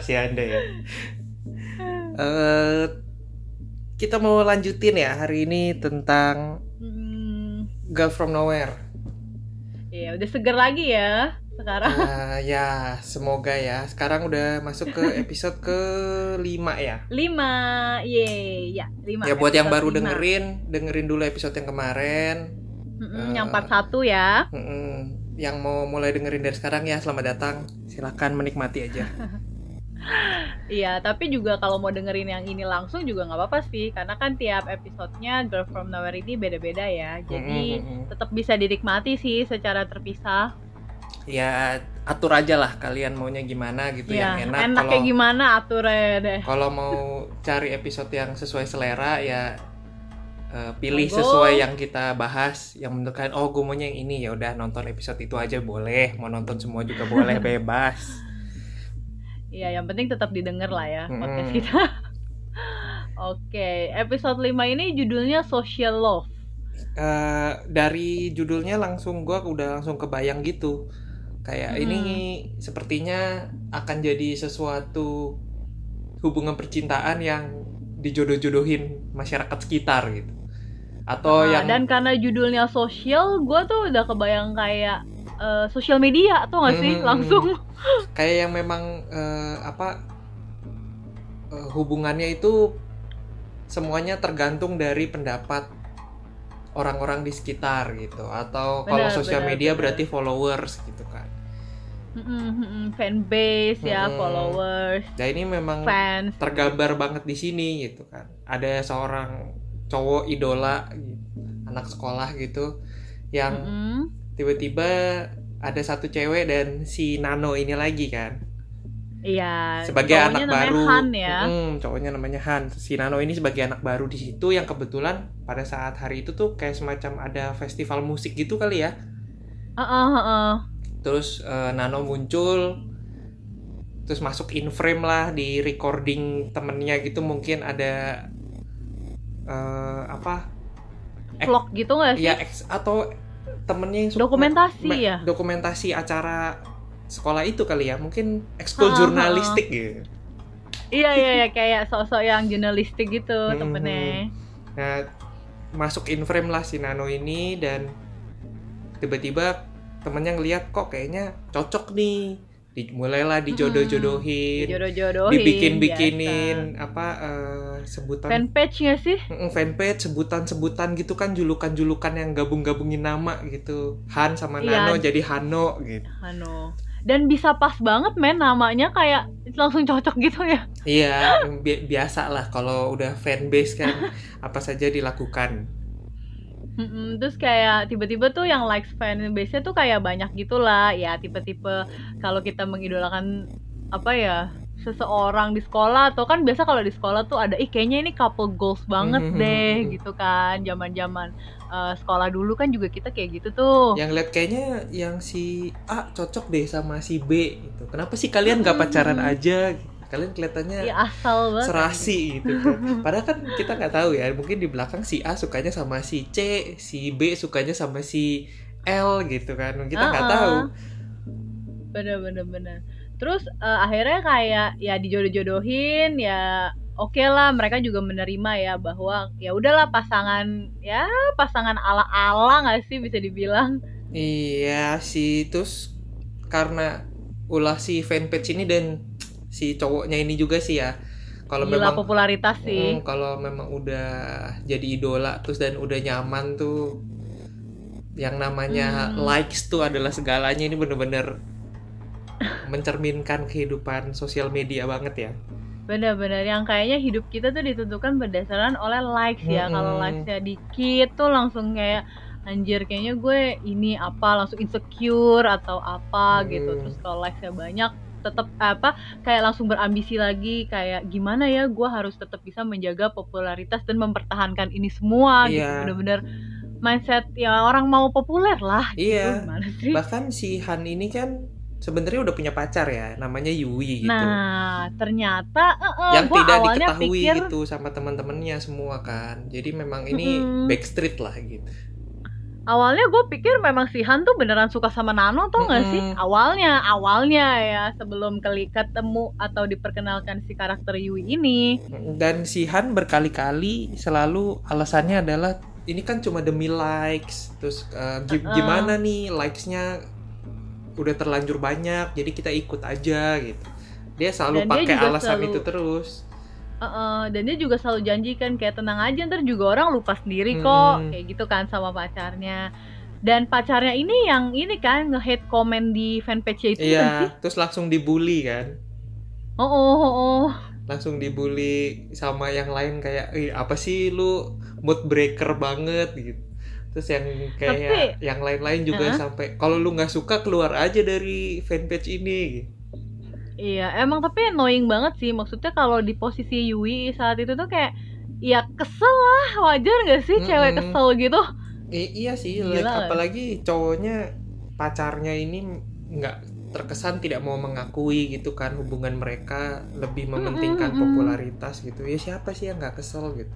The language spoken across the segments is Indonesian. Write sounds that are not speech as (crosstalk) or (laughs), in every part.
jelas ya Anda ya. (laughs) Eh, kita mau lanjutin ya hari ini tentang Hmm, Girl from Nowhere. ya udah seger lagi ya sekarang. Nah, ya, semoga ya. Sekarang udah masuk ke (laughs) episode ke-5 ya. Lima, ye, ya lima. Ya buat yang baru lima. dengerin, dengerin dulu episode yang kemarin. Mm-mm, eh, yang part satu ya. Mm-mm. Yang mau mulai dengerin dari sekarang ya, selamat datang. Silahkan menikmati aja. (laughs) Iya, tapi juga kalau mau dengerin yang ini langsung juga nggak apa-apa sih, karena kan tiap episodenya Girl from Nowhere ini beda-beda ya. Jadi Mm-mm. tetap bisa dinikmati sih secara terpisah. Ya atur aja lah kalian maunya gimana gitu Ya, yang enak. enaknya Kalau gimana aturnya deh. kalau mau cari episode yang sesuai selera ya eh, pilih Monggo. sesuai yang kita bahas yang menurut kalian oh gue maunya yang ini ya udah nonton episode itu aja boleh mau nonton semua juga boleh (laughs) bebas Iya, yang penting tetap didengar lah ya Mm-mm. podcast kita. (laughs) Oke, episode 5 ini judulnya Social Love. Eh, dari judulnya langsung gua udah langsung kebayang gitu kayak Hmm. ini sepertinya akan jadi sesuatu hubungan percintaan yang dijodoh-jodohin masyarakat sekitar gitu atau Nah, yang dan karena judulnya social, gue tuh udah kebayang kayak eh, sosial media tuh nggak sih Hmm. langsung. (laughs) kayak yang memang eh, apa eh, hubungannya itu semuanya tergantung dari pendapat orang-orang di sekitar gitu atau kalau sosial benar, media benar. berarti followers gitu kan. Mm-mm, mm-mm, Fanbase ya, Mm-mm. followers, Nah ini memang fans. tergambar banget di sini gitu kan. Ada seorang cowok idola gitu, anak sekolah gitu yang Mm-mm. Tiba-tiba ada satu cewek dan si Nano ini lagi kan. Iya. sebagai anak baru Han ya. Mm, cowoknya namanya Han si Nano ini sebagai anak baru di situ yang kebetulan pada saat hari itu tuh kayak semacam ada festival musik gitu kali ya Heeh, heeh. terus eh, Nano muncul terus masuk in frame lah di recording temennya gitu mungkin ada eh, apa Vlog gitu nggak sih? ya ex- atau temennya yang Dokumentasi me- ya? dokumentasi acara sekolah itu kali ya mungkin ekskul Ha, ha, ha. jurnalistik gitu Iya iya iya kayak sosok yang jurnalistik gitu Hmm, temennya. Nah, masuk in frame lah si Nano ini dan tiba-tiba temennya ngeliat kok kayaknya cocok nih. Di, mulailah dijodoh-jodohin, Jodoh-jodohin. dibikin-bikinin apa biasa. Sebutan fanpage nggak sih? Mm, fanpage, sebutan-sebutan gitu kan julukan-julukan yang gabung-gabungin nama gitu. Han sama Iya. Nano jadi Hano gitu. Anu. Dan bisa pas banget men namanya kayak langsung cocok gitu ya. Iya, bi- biasa lah kalau udah fanbase kan (laughs) apa saja dilakukan. Mm-mm, terus kayak tiba-tiba tuh yang likes fanbase-nya tuh kayak banyak gitulah ya tipe-tipe kalau kita mengidolakan apa ya seseorang di sekolah atau kan biasa kalau di sekolah tuh ada ih kayaknya ini couple goals banget Mhm, deh mhm. gitu kan zaman-zaman eh, sekolah dulu kan juga kita kayak gitu tuh yang lihat kayaknya yang si A cocok deh sama si B gitu. Kenapa sih kalian nggak pacaran Hmm. aja? Kalian kelihatannya ya asal banget serasi gitu kan. (laughs) Padahal kan kita nggak tahu ya. Mungkin di belakang si A sukanya sama si C, si B sukanya sama si L gitu kan. Kita nggak Uh-uh. tahu. bener-bener bener terus eh, akhirnya kayak ya dijodoh-jodohin ya oke lah mereka juga menerima ya bahwa ya udahlah pasangan ya pasangan ala-ala nggak sih bisa dibilang Iya sih terus karena ulah si fanpage ini dan si cowoknya ini juga sih ya. Kalau memang popularitas sih Mm, kalau memang udah jadi idola terus dan udah nyaman tuh yang namanya Hmm. likes tuh adalah segalanya ini bener-bener mencerminkan kehidupan sosial media banget ya. bener-bener yang kayaknya hidup kita tuh ditentukan berdasarkan oleh likes ya Mm-mm. kalau likesnya dikit tuh langsung kayak anjir kayaknya gue ini apa langsung insecure atau apa gitu Hmm. terus kalau likesnya banyak tetap apa kayak langsung berambisi lagi kayak gimana ya gue harus tetap bisa menjaga popularitas dan mempertahankan ini semua gitu Iya. bener-bener mindset ya orang mau populer lah gitu Iya. sih Bahkan si Han ini kan sebenarnya udah punya pacar ya, namanya Yui gitu. nah ternyata eh, eh, yang tidak awalnya diketahui pikir gitu sama teman-temannya semua kan. Jadi memang ini Mm-mm. backstreet lah gitu. awalnya gue pikir memang si Han tuh beneran suka sama Nano tuh nggak sih Mm-mm. awalnya awalnya ya sebelum kali ketemu atau diperkenalkan si karakter Yui ini dan si Han berkali-kali selalu alasannya adalah ini kan cuma demi likes terus eh, gi- Uh-uh. gimana nih likesnya udah terlanjur banyak jadi kita ikut aja gitu. Dia selalu pakai alasan selalu- itu terus. Uh-uh, dan dia juga selalu janjikan kayak tenang aja ntar juga orang lupa sendiri kok Hmm. kayak gitu kan sama pacarnya. Dan pacarnya ini yang ini kan nge-hate komen di fanpage itu sih? iya terus langsung dibully kan? Oh oh oh, oh. langsung dibully sama yang lain kayak apa sih lu mood breaker banget gitu terus yang kayak Tapi- yang lain-lain juga Hah? sampai kalau lu nggak suka keluar aja dari fanpage ini gitu. Iya, emang tapi annoying banget sih. Maksudnya kalau di posisi Yui saat itu tuh kayak ya kesel lah, wajar gak sih cewek Mm-mm. kesel gitu? I- iya sih Gila like, kan? apalagi cowoknya pacarnya ini nggak terkesan tidak mau mengakui gitu kan hubungan mereka lebih mementingkan mm-mm. popularitas gitu ya siapa sih yang nggak kesel gitu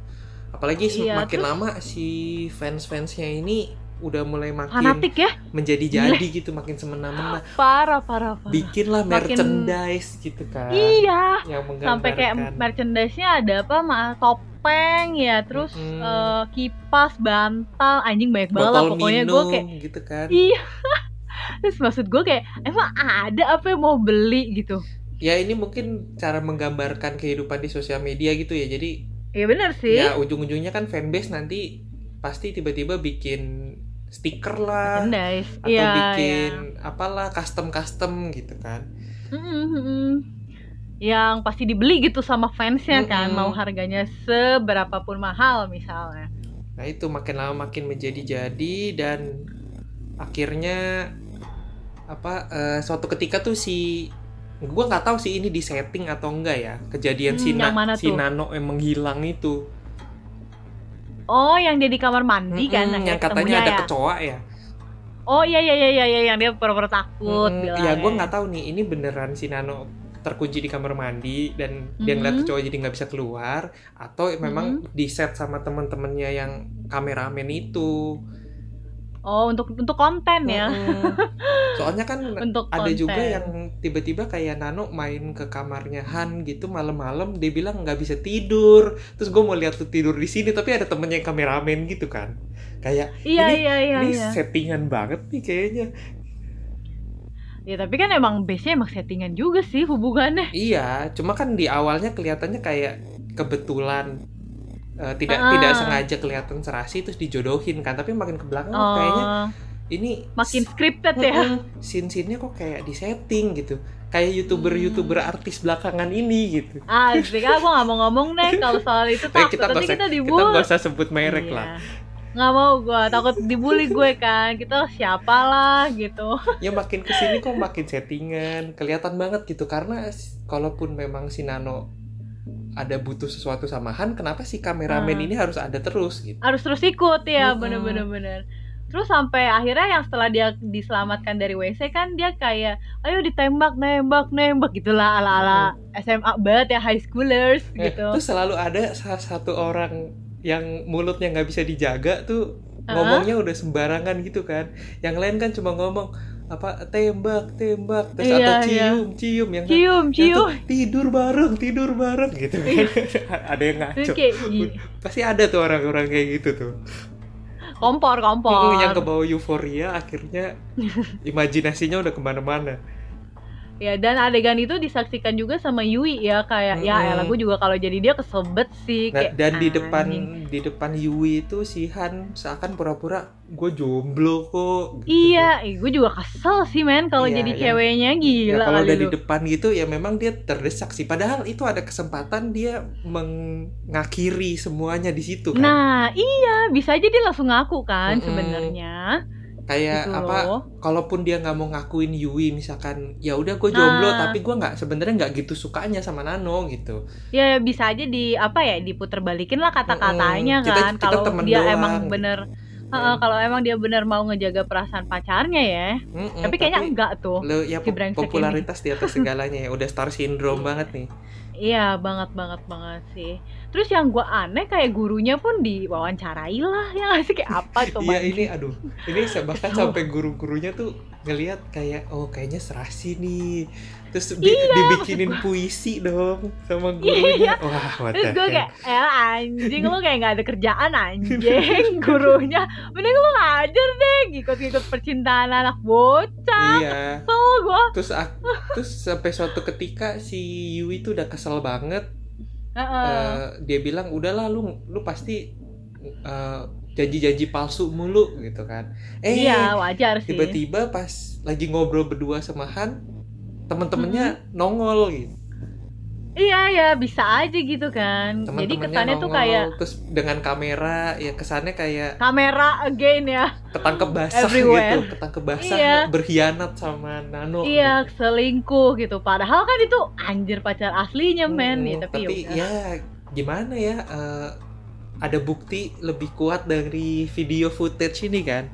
apalagi Iya, terus- lama si fans fansnya ini udah mulai makin Fanatik ya? menjadi-jadi gitu makin semena-mena (gasps) Parah, parah, parah. bikinlah Makin- merchandise gitu kan Iya, yang sampai kayak merchandise-nya ada apa? Ma topeng ya, terus Mm-mm. eh, kipas, bantal, anjing banyak banget lah pokoknya gue kayak gitu kan iya. (laughs) terus maksud gue kayak emang ada apa yang mau beli gitu? ya ini mungkin cara menggambarkan kehidupan di sosial media gitu ya jadi Iya bener sih. ya ujung-ujungnya kan fanbase nanti pasti tiba-tiba bikin stiker lah merchandise. atau Iya, bikin iya. apalah custom-custom gitu kan mm-mm. yang pasti dibeli gitu sama fansnya kan Mm-mm. mau harganya seberapapun mahal misalnya nah itu makin lama makin menjadi-jadi dan akhirnya apa eh, suatu ketika tuh si gua nggak tahu sih ini di setting atau enggak ya kejadian Hmm, si, yang Na- mana si tuh? Nano emang hilang itu oh yang dia di kamar mandi kan Mm-mm, akhirnya yang katanya ada ya? kecoa ya oh iya iya iya iya iya, yang dia pura-pura takut Mm-mm. bilang ya gue nggak tahu nih ini beneran si Nano terkunci di kamar mandi dan dia ngeliat kecoa jadi nggak bisa keluar atau memang di set sama temen-temennya yang kameramen itu oh untuk untuk konten ya. Mm-mm. (laughs) soalnya kan untuk ada konten. juga yang tiba-tiba kayak Nano main ke kamarnya Han gitu malam-malam dia bilang nggak bisa tidur. Terus gue mau lihat tuh tidur di sini tapi ada temennya yang kameramen gitu kan. Kayak iya ini iya iya ini iya. settingan banget nih kayaknya. Ya tapi kan emang base-nya emang settingan juga sih hubungannya. Iya, cuma kan di awalnya kelihatannya kayak kebetulan eh, tidak Ah. tidak sengaja kelihatan serasi terus dijodohin kan, tapi makin ke belakang kok kayaknya oh. ini makin scripted ya. Mm-mm, scene-scene-nya kok kayak disetting gitu. Kayak youtuber-youtuber artis belakangan ini gitu. Ah gue gak mau ngomong deh kalau soal itu. (laughs) Takut. kita nggak nanti kita kita dibully nggak usah sebut merek Iya. lah. nggak mau gue takut dibully gue kan. Kita siapa lah gitu. (laughs) Ya makin ke sini kok makin settingan, kelihatan banget gitu. Karena kalaupun memang si Nano ada butuh sesuatu sama Han, kenapa si kameramen Ah. ini harus ada terus gitu? harus terus ikut ya Mm-mm. bener-bener bener terus sampai akhirnya yang setelah dia diselamatkan dari WC kan dia kayak ayo ditembak nembak nembak gitulah ala ala SMA banget ya high schoolers Eh, gitu Terus selalu ada salah satu orang yang mulutnya nggak bisa dijaga tuh ngomongnya udah sembarangan gitu kan. Yang lain kan cuma ngomong apa tembak tembak terus Iya, atau iya. cium cium yang cium yang cium tuh tidur bareng tidur bareng gitu kan. (laughs) ada yang ngaco. i- Pasti ada tuh orang-orang kayak gitu tuh. kompor kompor Yang kebawa euforia akhirnya imajinasinya udah ke mana-mana. Ya dan adegan itu disaksikan juga sama Yui ya kayak ya Mm-mm. elah gue juga kalau jadi dia kesebet sih Nah, kayak dan di depan anjing. di depan Yui itu si Han seakan pura-pura gue jomblo kok. gitu. iya eh, gue juga kesel sih men kalau Iya, jadi yang- ceweknya Ya, gila kalau kali udah di depan gitu ya memang dia terdesak sih. Padahal itu ada kesempatan dia mengakhiri semuanya di situ kan. Nah, iya, bisa aja dia langsung ngaku kan Mm-mm. sebenarnya. Kayak Gitu apa? loh. Kalaupun dia nggak mau ngakuin Yui misalkan, ya udah gue jomblo Nah. tapi gue nggak sebenarnya nggak gitu sukanya sama Nano gitu. Ya bisa aja di apa ya diputer balikin lah kata-katanya Mm-mm. Kita- kan kalau dia doang, emang gitu. bener Heeh, kalau emang dia bener mau ngejaga perasaan pacarnya ya. Mm-mm, tapi kayaknya enggak tuh. lo ya si pop- brengsek ini. popularitas di atas segalanya ya udah star syndrome banget nih. Iya, banget banget banget sih. Terus yang gue aneh kayak gurunya pun diwawancarai lah ya nggak sih kayak apa tuh Iya ini aduh, ini bahkan sampai guru-gurunya tuh ngelihat kayak oh kayaknya serasi nih. Terus di- Iya. dibikinin puisi dong sama gurunya. Wah, what Terus gue kayak, eh anjing lu kayak gak ada kerjaan anjing (laughs) gurunya Mending lu ngajar deh ngikut-ngikut percintaan anak bocah Iya. Gue Terus ak- terus sampai suatu ketika si Yui tuh udah kesel banget. Eh, dia bilang udahlah lu lu pasti eh, janji-janji palsu mulu gitu kan. Eh Iya wajar sih. tiba-tiba pas lagi ngobrol berdua sama Han temen-temennya nongol gitu Iya ya bisa aja gitu kan Jadi teman-temannya kesannya tuh kayak terus dengan kamera ya kesannya kayak kamera again ya ketangkep basah Everywhere. gitu ketangkep basah Iya. berkhianat sama Nano Iya gitu. selingkuh gitu Padahal kan itu anjir pacar aslinya men Hmm, nih Tapi, tapi yaudah. ya gimana ya eh, ada bukti lebih kuat dari video footage ini kan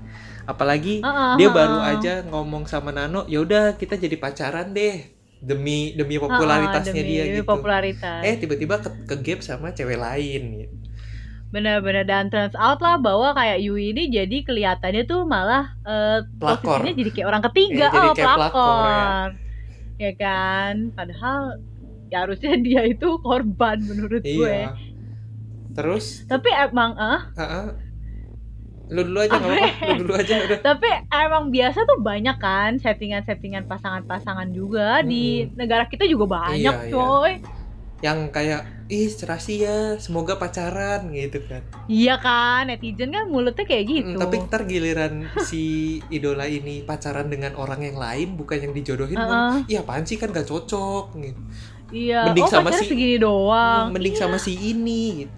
apalagi Heeh, dia heeh. baru aja ngomong sama Nano ya udah kita jadi pacaran deh demi demi popularitasnya demi- dia demi gitu popularitas eh tiba-tiba ke, ke gap sama cewek lain gitu. Bener-bener dan turns out lah bahwa kayak Yui ini jadi kelihatannya tuh malah Pelakor. posisinya jadi kayak orang ketiga, jadi oh pelakor, pelakor. Ya. kan, padahal ya harusnya (laughs) dia itu korban menurut gue. iya terus Tapi emang eh heeh. Lu dulu aja nggak apa-apa (laughs) lu dulu aja udah tapi emang biasa tuh banyak kan settingan-settingan pasangan-pasangan juga di Mm-mm. negara kita juga banyak Iya, iya. coy. yang kayak ih serasi ya semoga pacaran gitu kan Iya kan, netizen kan mulutnya kayak gitu. Hmm, tapi ntar giliran si idola ini pacaran dengan orang yang lain bukan yang dijodohin Heeh. iya apaan sih kan gak cocok gitu iya, mending oh sama si- segini doang. Hmm, mending Iya. sama si ini gitu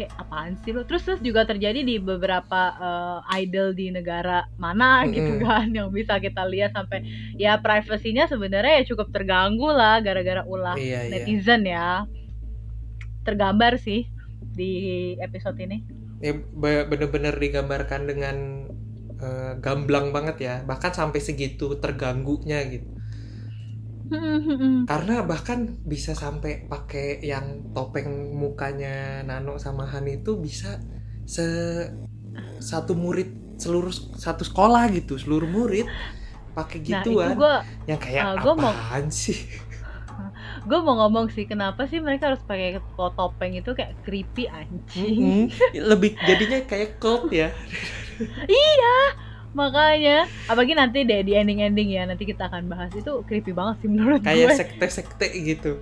kayak apaan sih lo terus terus juga terjadi di beberapa eh, idol di negara mana gitu Mm-mm. kan (laughs) yang bisa kita lihat sampai ya privasinya sebenarnya ya cukup terganggu lah gara-gara ulah iya iya. netizen ya. Tergambar sih di episode ini. Ya be- bener-bener digambarkan dengan eh, gamblang banget ya. Bahkan sampai segitu terganggunya gitu karena bahkan bisa sampai pakai yang topeng mukanya Nano sama Han itu bisa se satu murid seluruh satu sekolah gitu seluruh murid pakai nah itu gituan. gue yang kayak ah, gua mau- apaan sih? (laughs) Gue mau ngomong sih kenapa sih mereka harus pakai topeng itu kayak creepy anjing? Mm-mm. lebih jadinya kayak cult ya (laughs) makanya apalagi nanti deh di ending ending ya nanti kita akan bahas. Itu creepy banget sih menurut kayak gue. sekte-sekte gitu.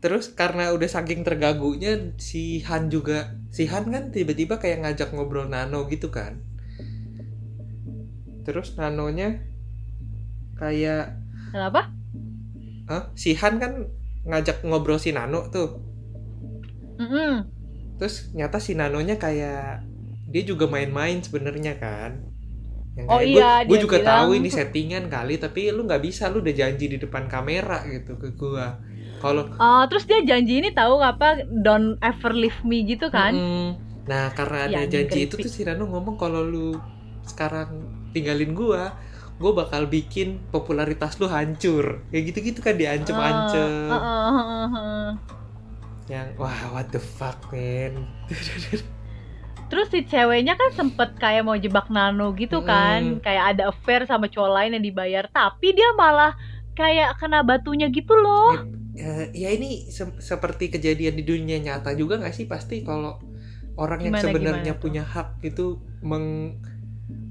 Terus karena udah saking terganggunya si Han juga si Han kan tiba-tiba kayak ngajak ngobrol Nano gitu kan. Terus Nanonya kayak kenapa? Hah? si Han kan ngajak ngobrol si Nano tuh. Mm-mm. terus nyata si Nanonya kayak dia juga main-main sebenarnya kan. Yang Oh kayak, iya, gue dia juga bilang- tahu ini settingan kali tapi lu nggak bisa lu udah janji di depan kamera gitu ke gua. Kalau Ah, terus dia janji ini tahu apa don't ever leave me gitu kan? Mm-mm. nah karena ada Ya, janji itu tuh si Nano ngomong kalau lu sekarang tinggalin gua gue bakal bikin popularitas lu hancur. Kayak gitu-gitu kan diancem-ancem Ah, ah, ah, ah, ah. yang wah what the fuck man (laughs) terus si ceweknya kan sempet kayak mau jebak Nano gitu kan. Mm-mm. kayak ada affair sama cowok lain yang dibayar. Tapi dia malah kayak kena batunya gitu loh. Ya, ya ini se- seperti kejadian di dunia nyata juga nggak sih? Pasti kalau orang yang Gimana, sebenarnya gimana tuh? punya hak itu meng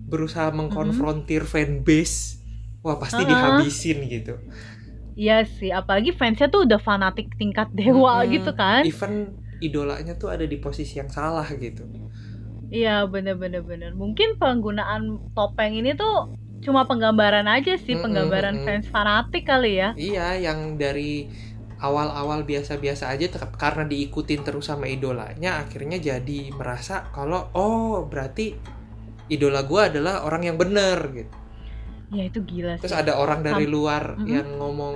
berusaha mengkonfrontir fanbase wah pasti Uh-uh. dihabisin gitu. Iya sih apalagi fansnya tuh udah fanatik tingkat dewa Mm-mm. gitu kan. Even idolanya tuh ada di posisi yang salah gitu iya bener-bener bener mungkin penggunaan topeng ini tuh cuma penggambaran aja sih Mm-mm, penggambaran mm-mm. fans fanatik kali ya. Iya yang dari awal-awal biasa-biasa aja tetap karena diikutin terus sama idolanya akhirnya jadi merasa kalau oh berarti idola gua adalah orang yang bener gitu. Ya itu gila Terus sih. ada orang dari Sam- luar Mm-mm. yang ngomong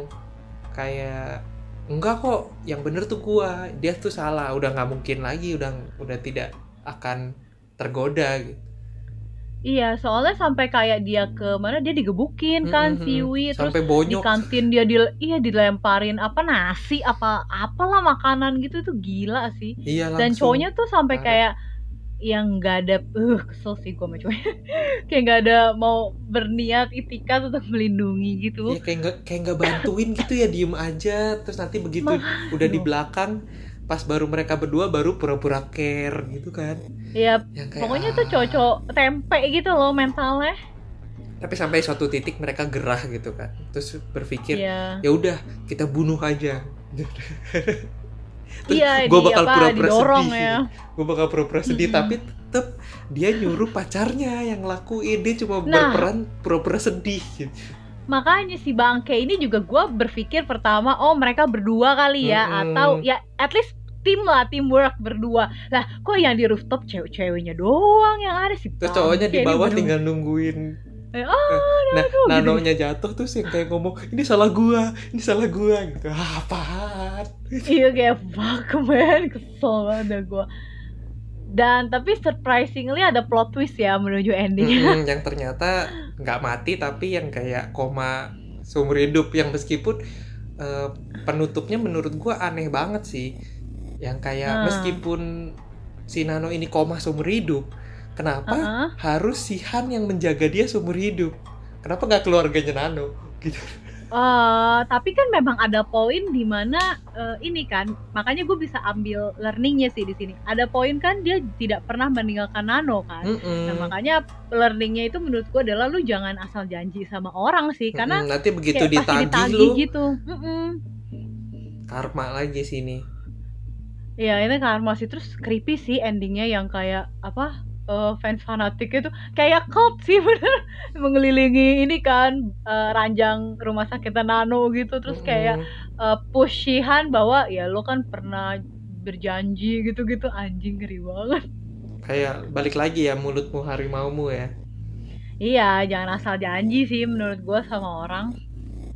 kayak enggak kok, yang bener tuh gua, dia tuh salah, udah nggak mungkin lagi, udah udah tidak akan tergoda gitu. Iya, soalnya sampai kayak dia ke mana dia digebukin kan Mm-mm, si Wi terus sampai di bonyok kantin dia di iya dilemparin apa nasi apa apalah makanan gitu itu gila sih. iya Dan cowoknya tuh sampai parah. kayak yang nggak ada uh kesel sih gue sama cowoknya (laughs) kayak nggak ada mau berniat itikat untuk melindungi gitu Iya kayak nggak kayak nggak bantuin gitu ya diem aja terus nanti begitu (laughs) udah di belakang pas baru mereka berdua baru pura-pura care gitu kan ya kayak pokoknya ah. tuh cowok tempe gitu loh mentalnya tapi sampai suatu titik mereka gerah gitu kan terus berpikir Iya ya udah kita bunuh aja (laughs) terus iya gua di bakal apa pura-pura sedih ya gue bakal pura-pura sedih Mm-mm. tapi tetep dia nyuruh pacarnya yang lakuin dia cuma Nah. berperan pura-pura sedih gitu. Makanya si bangke ini juga gue berpikir pertama oh mereka berdua kali ya Mm-mm. atau ya at least tim lah teamwork berdua. Lah kok yang di rooftop cewek-ceweknya doang yang ada sih? Terus cowoknya di bawah tinggal nungguin. Eh, oh nah gitu. nanonya jatuh terus yang kayak ngomong ini salah gua ini salah gua gitu. Ah, apaan? Iya kayak fuck man kesel banget gue dan tapi surprisingly ada plot twist ya menuju endingnya Mm-mm, (laughs) yang ternyata nggak mati tapi yang kayak koma seumur hidup. Yang meskipun eh, penutupnya menurut gua aneh banget sih. Yang kayak Hmm. meskipun si Nano ini koma seumur hidup kenapa Heeh. harus si Han yang menjaga dia seumur hidup? Kenapa nggak keluarganya Nano? Gitu Eh, tapi kan memang ada poin di mana eh, ini kan makanya gue bisa ambil learningnya sih di sini. Ada poin kan dia tidak pernah meninggalkan Nano kan. Mm-mm. nah makanya learningnya itu menurut gue adalah lu jangan asal janji sama orang sih karena Mm-mm, nanti begitu kayak pasti ditagih ditagih lu gitu. Mm-mm. karma lagi sini. Iya ini karma sih. Terus creepy sih endingnya yang kayak apa eh, fans fanatik itu kayak cult sih (laughs) bener. Mengelilingi ini kan eh, ranjang rumah sakit Nano gitu. Terus kayak Mm-mm. eh, push Shihan bahwa ya lo kan pernah berjanji gitu-gitu. Anjing ngeri banget. Kayak balik lagi ya mulutmu harimaumu ya. Iya jangan asal janji sih menurut gua sama orang.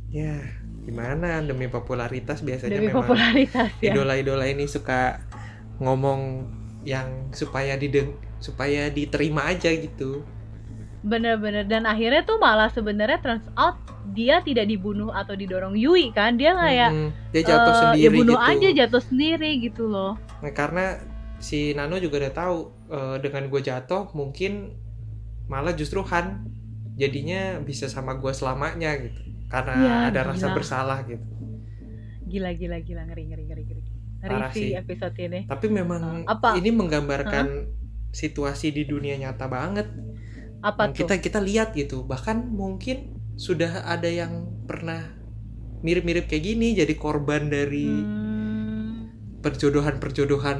Ya gimana? Demi popularitas biasanya demi memang popularitas ya. idola-idola ini suka ngomong yang supaya dideng supaya diterima aja gitu. Bener-bener. Dan akhirnya tuh malah sebenarnya turns out dia tidak dibunuh atau didorong Yui kan? Dia kayak Mm-mm. dia jatuh eh, sendiri ya bunuh gitu. aja jatuh sendiri gitu loh. Nah, karena si Nano juga udah tahu eh, dengan gue jatuh mungkin malah justru Han jadinya bisa sama gue selamanya gitu. Karena Iya, ada rasa gila. bersalah gitu. Gila gila gila. Ngeri ngeri ngeri ngeri. Ngeri Parah sih episode ini. Tapi memang Apa? ini menggambarkan situasi di dunia nyata banget. Apa yang tuh? kita kita lihat gitu bahkan mungkin sudah ada yang pernah mirip-mirip kayak gini jadi korban dari Hmm, perjodohan-perjodohan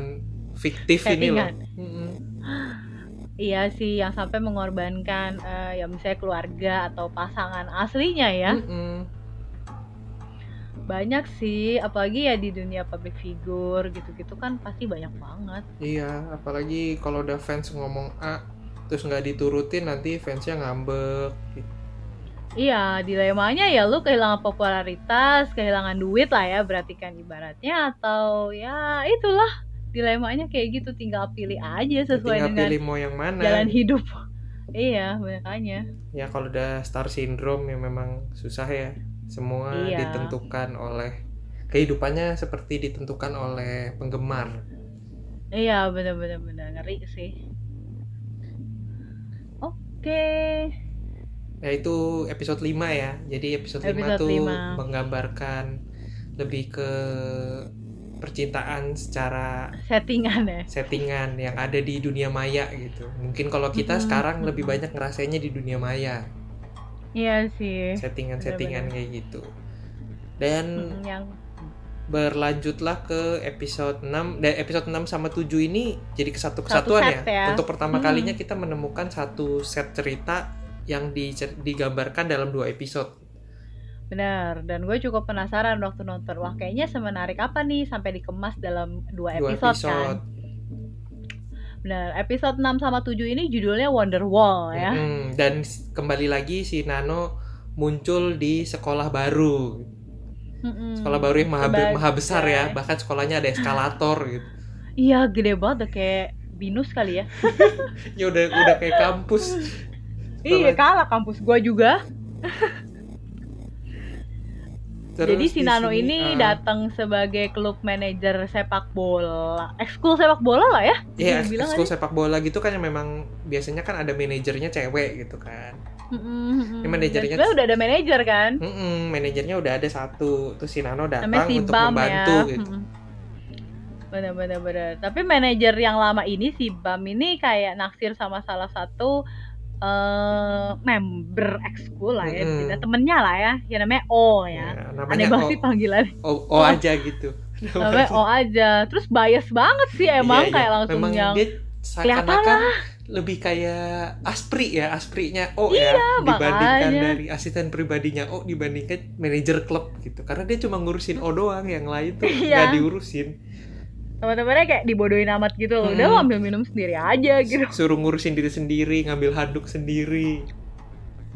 fiktif ini loh. Settingan. Iya sih yang sampai mengorbankan eh, ya misalnya keluarga atau pasangan aslinya ya. Mm-mm. Banyak sih apalagi ya di dunia public figure gitu-gitu kan pasti banyak banget Iya, apalagi kalau udah fans ngomong A terus nggak diturutin nanti fansnya ngambek. gitu. iya dilemanya ya lu kehilangan popularitas kehilangan duit lah ya berarti kan ibaratnya atau ya itulah dilemanya kayak gitu tinggal pilih aja sesuai Tinggal dengan pilih mau yang mana. jalan hidup iya makanya Ya kalau udah star syndrome ya memang susah ya. Semua Iya. ditentukan oleh kehidupannya seperti ditentukan oleh penggemar. iya bener-bener bener ngeri sih oke Ya itu episode 5 ya. Jadi episode, 5 Episode tuh lima. menggambarkan lebih ke percintaan secara settingan ya settingan yang ada di dunia maya gitu. Mungkin kalau kita Mm-mm, sekarang lebih mm-mm. banyak ngerasainnya di dunia maya, iya sih settingan-settingan kayak gitu. Dan Mm, yang berlanjutlah ke episode 6 dan episode 6 sama 7 ini jadi kesatu Satu kesatuan set ya. Untuk pertama Mm. kalinya kita menemukan satu set cerita yang digambarkan dalam dua episode. benar dan gue cukup penasaran waktu nonton wah kayaknya semenarik apa nih sampai dikemas dalam dua Dua episode, episode. kan benar episode 6 sama 7 ini judulnya Wonderwall ya Mm-mm. Dan kembali lagi si Nano muncul di sekolah baru. Mm-mm. Sekolah baru yang maha, Sebagai- maha besar ya, bahkan sekolahnya ada eskalator gitu. (laughs) iya gede banget kayak binus kali ya (laughs) Ya udah udah kayak kampus. Iya kalah kampus gua juga. (laughs) Terus Jadi si di Nano sini, ini ah, datang sebagai klub manajer sepak bola, ekskul sepak bola lah ya. Iya, ekskul sepak bola gitu kan yang memang biasanya kan ada manajernya cewek gitu kan. Mm-mm. manajernya- Dan udah ada manajer kan, Mm-mm, manajernya udah ada satu, terus si Nano datang namanya si untuk Bam membantu ya. gitu. Mm-mm. Bener-bener bener. Tapi manajer yang lama ini si Bam ini kayak naksir sama salah satu eh member ekskul lah ya, bisa temennya lah ya, yang namanya O ya. Ya, Aneh namanya banget O, sih panggilan. O, O Oh. aja gitu. Namanya O aja. Terus bias banget sih emang Iya, iya. kayak langsung memang yang dia kelihatan seakan-akan lebih kayak aspri ya asprinya O ya dibandingkan makanya. dari asisten pribadinya O dibandingkan manajer klub gitu karena dia cuma ngurusin O doang yang lain tuh Iya. nggak diurusin teman-temannya kayak dibodohin amat gitu loh. Udah Hmm. lo ambil minum sendiri aja gitu. suruh ngurusin diri sendiri ngambil handuk sendiri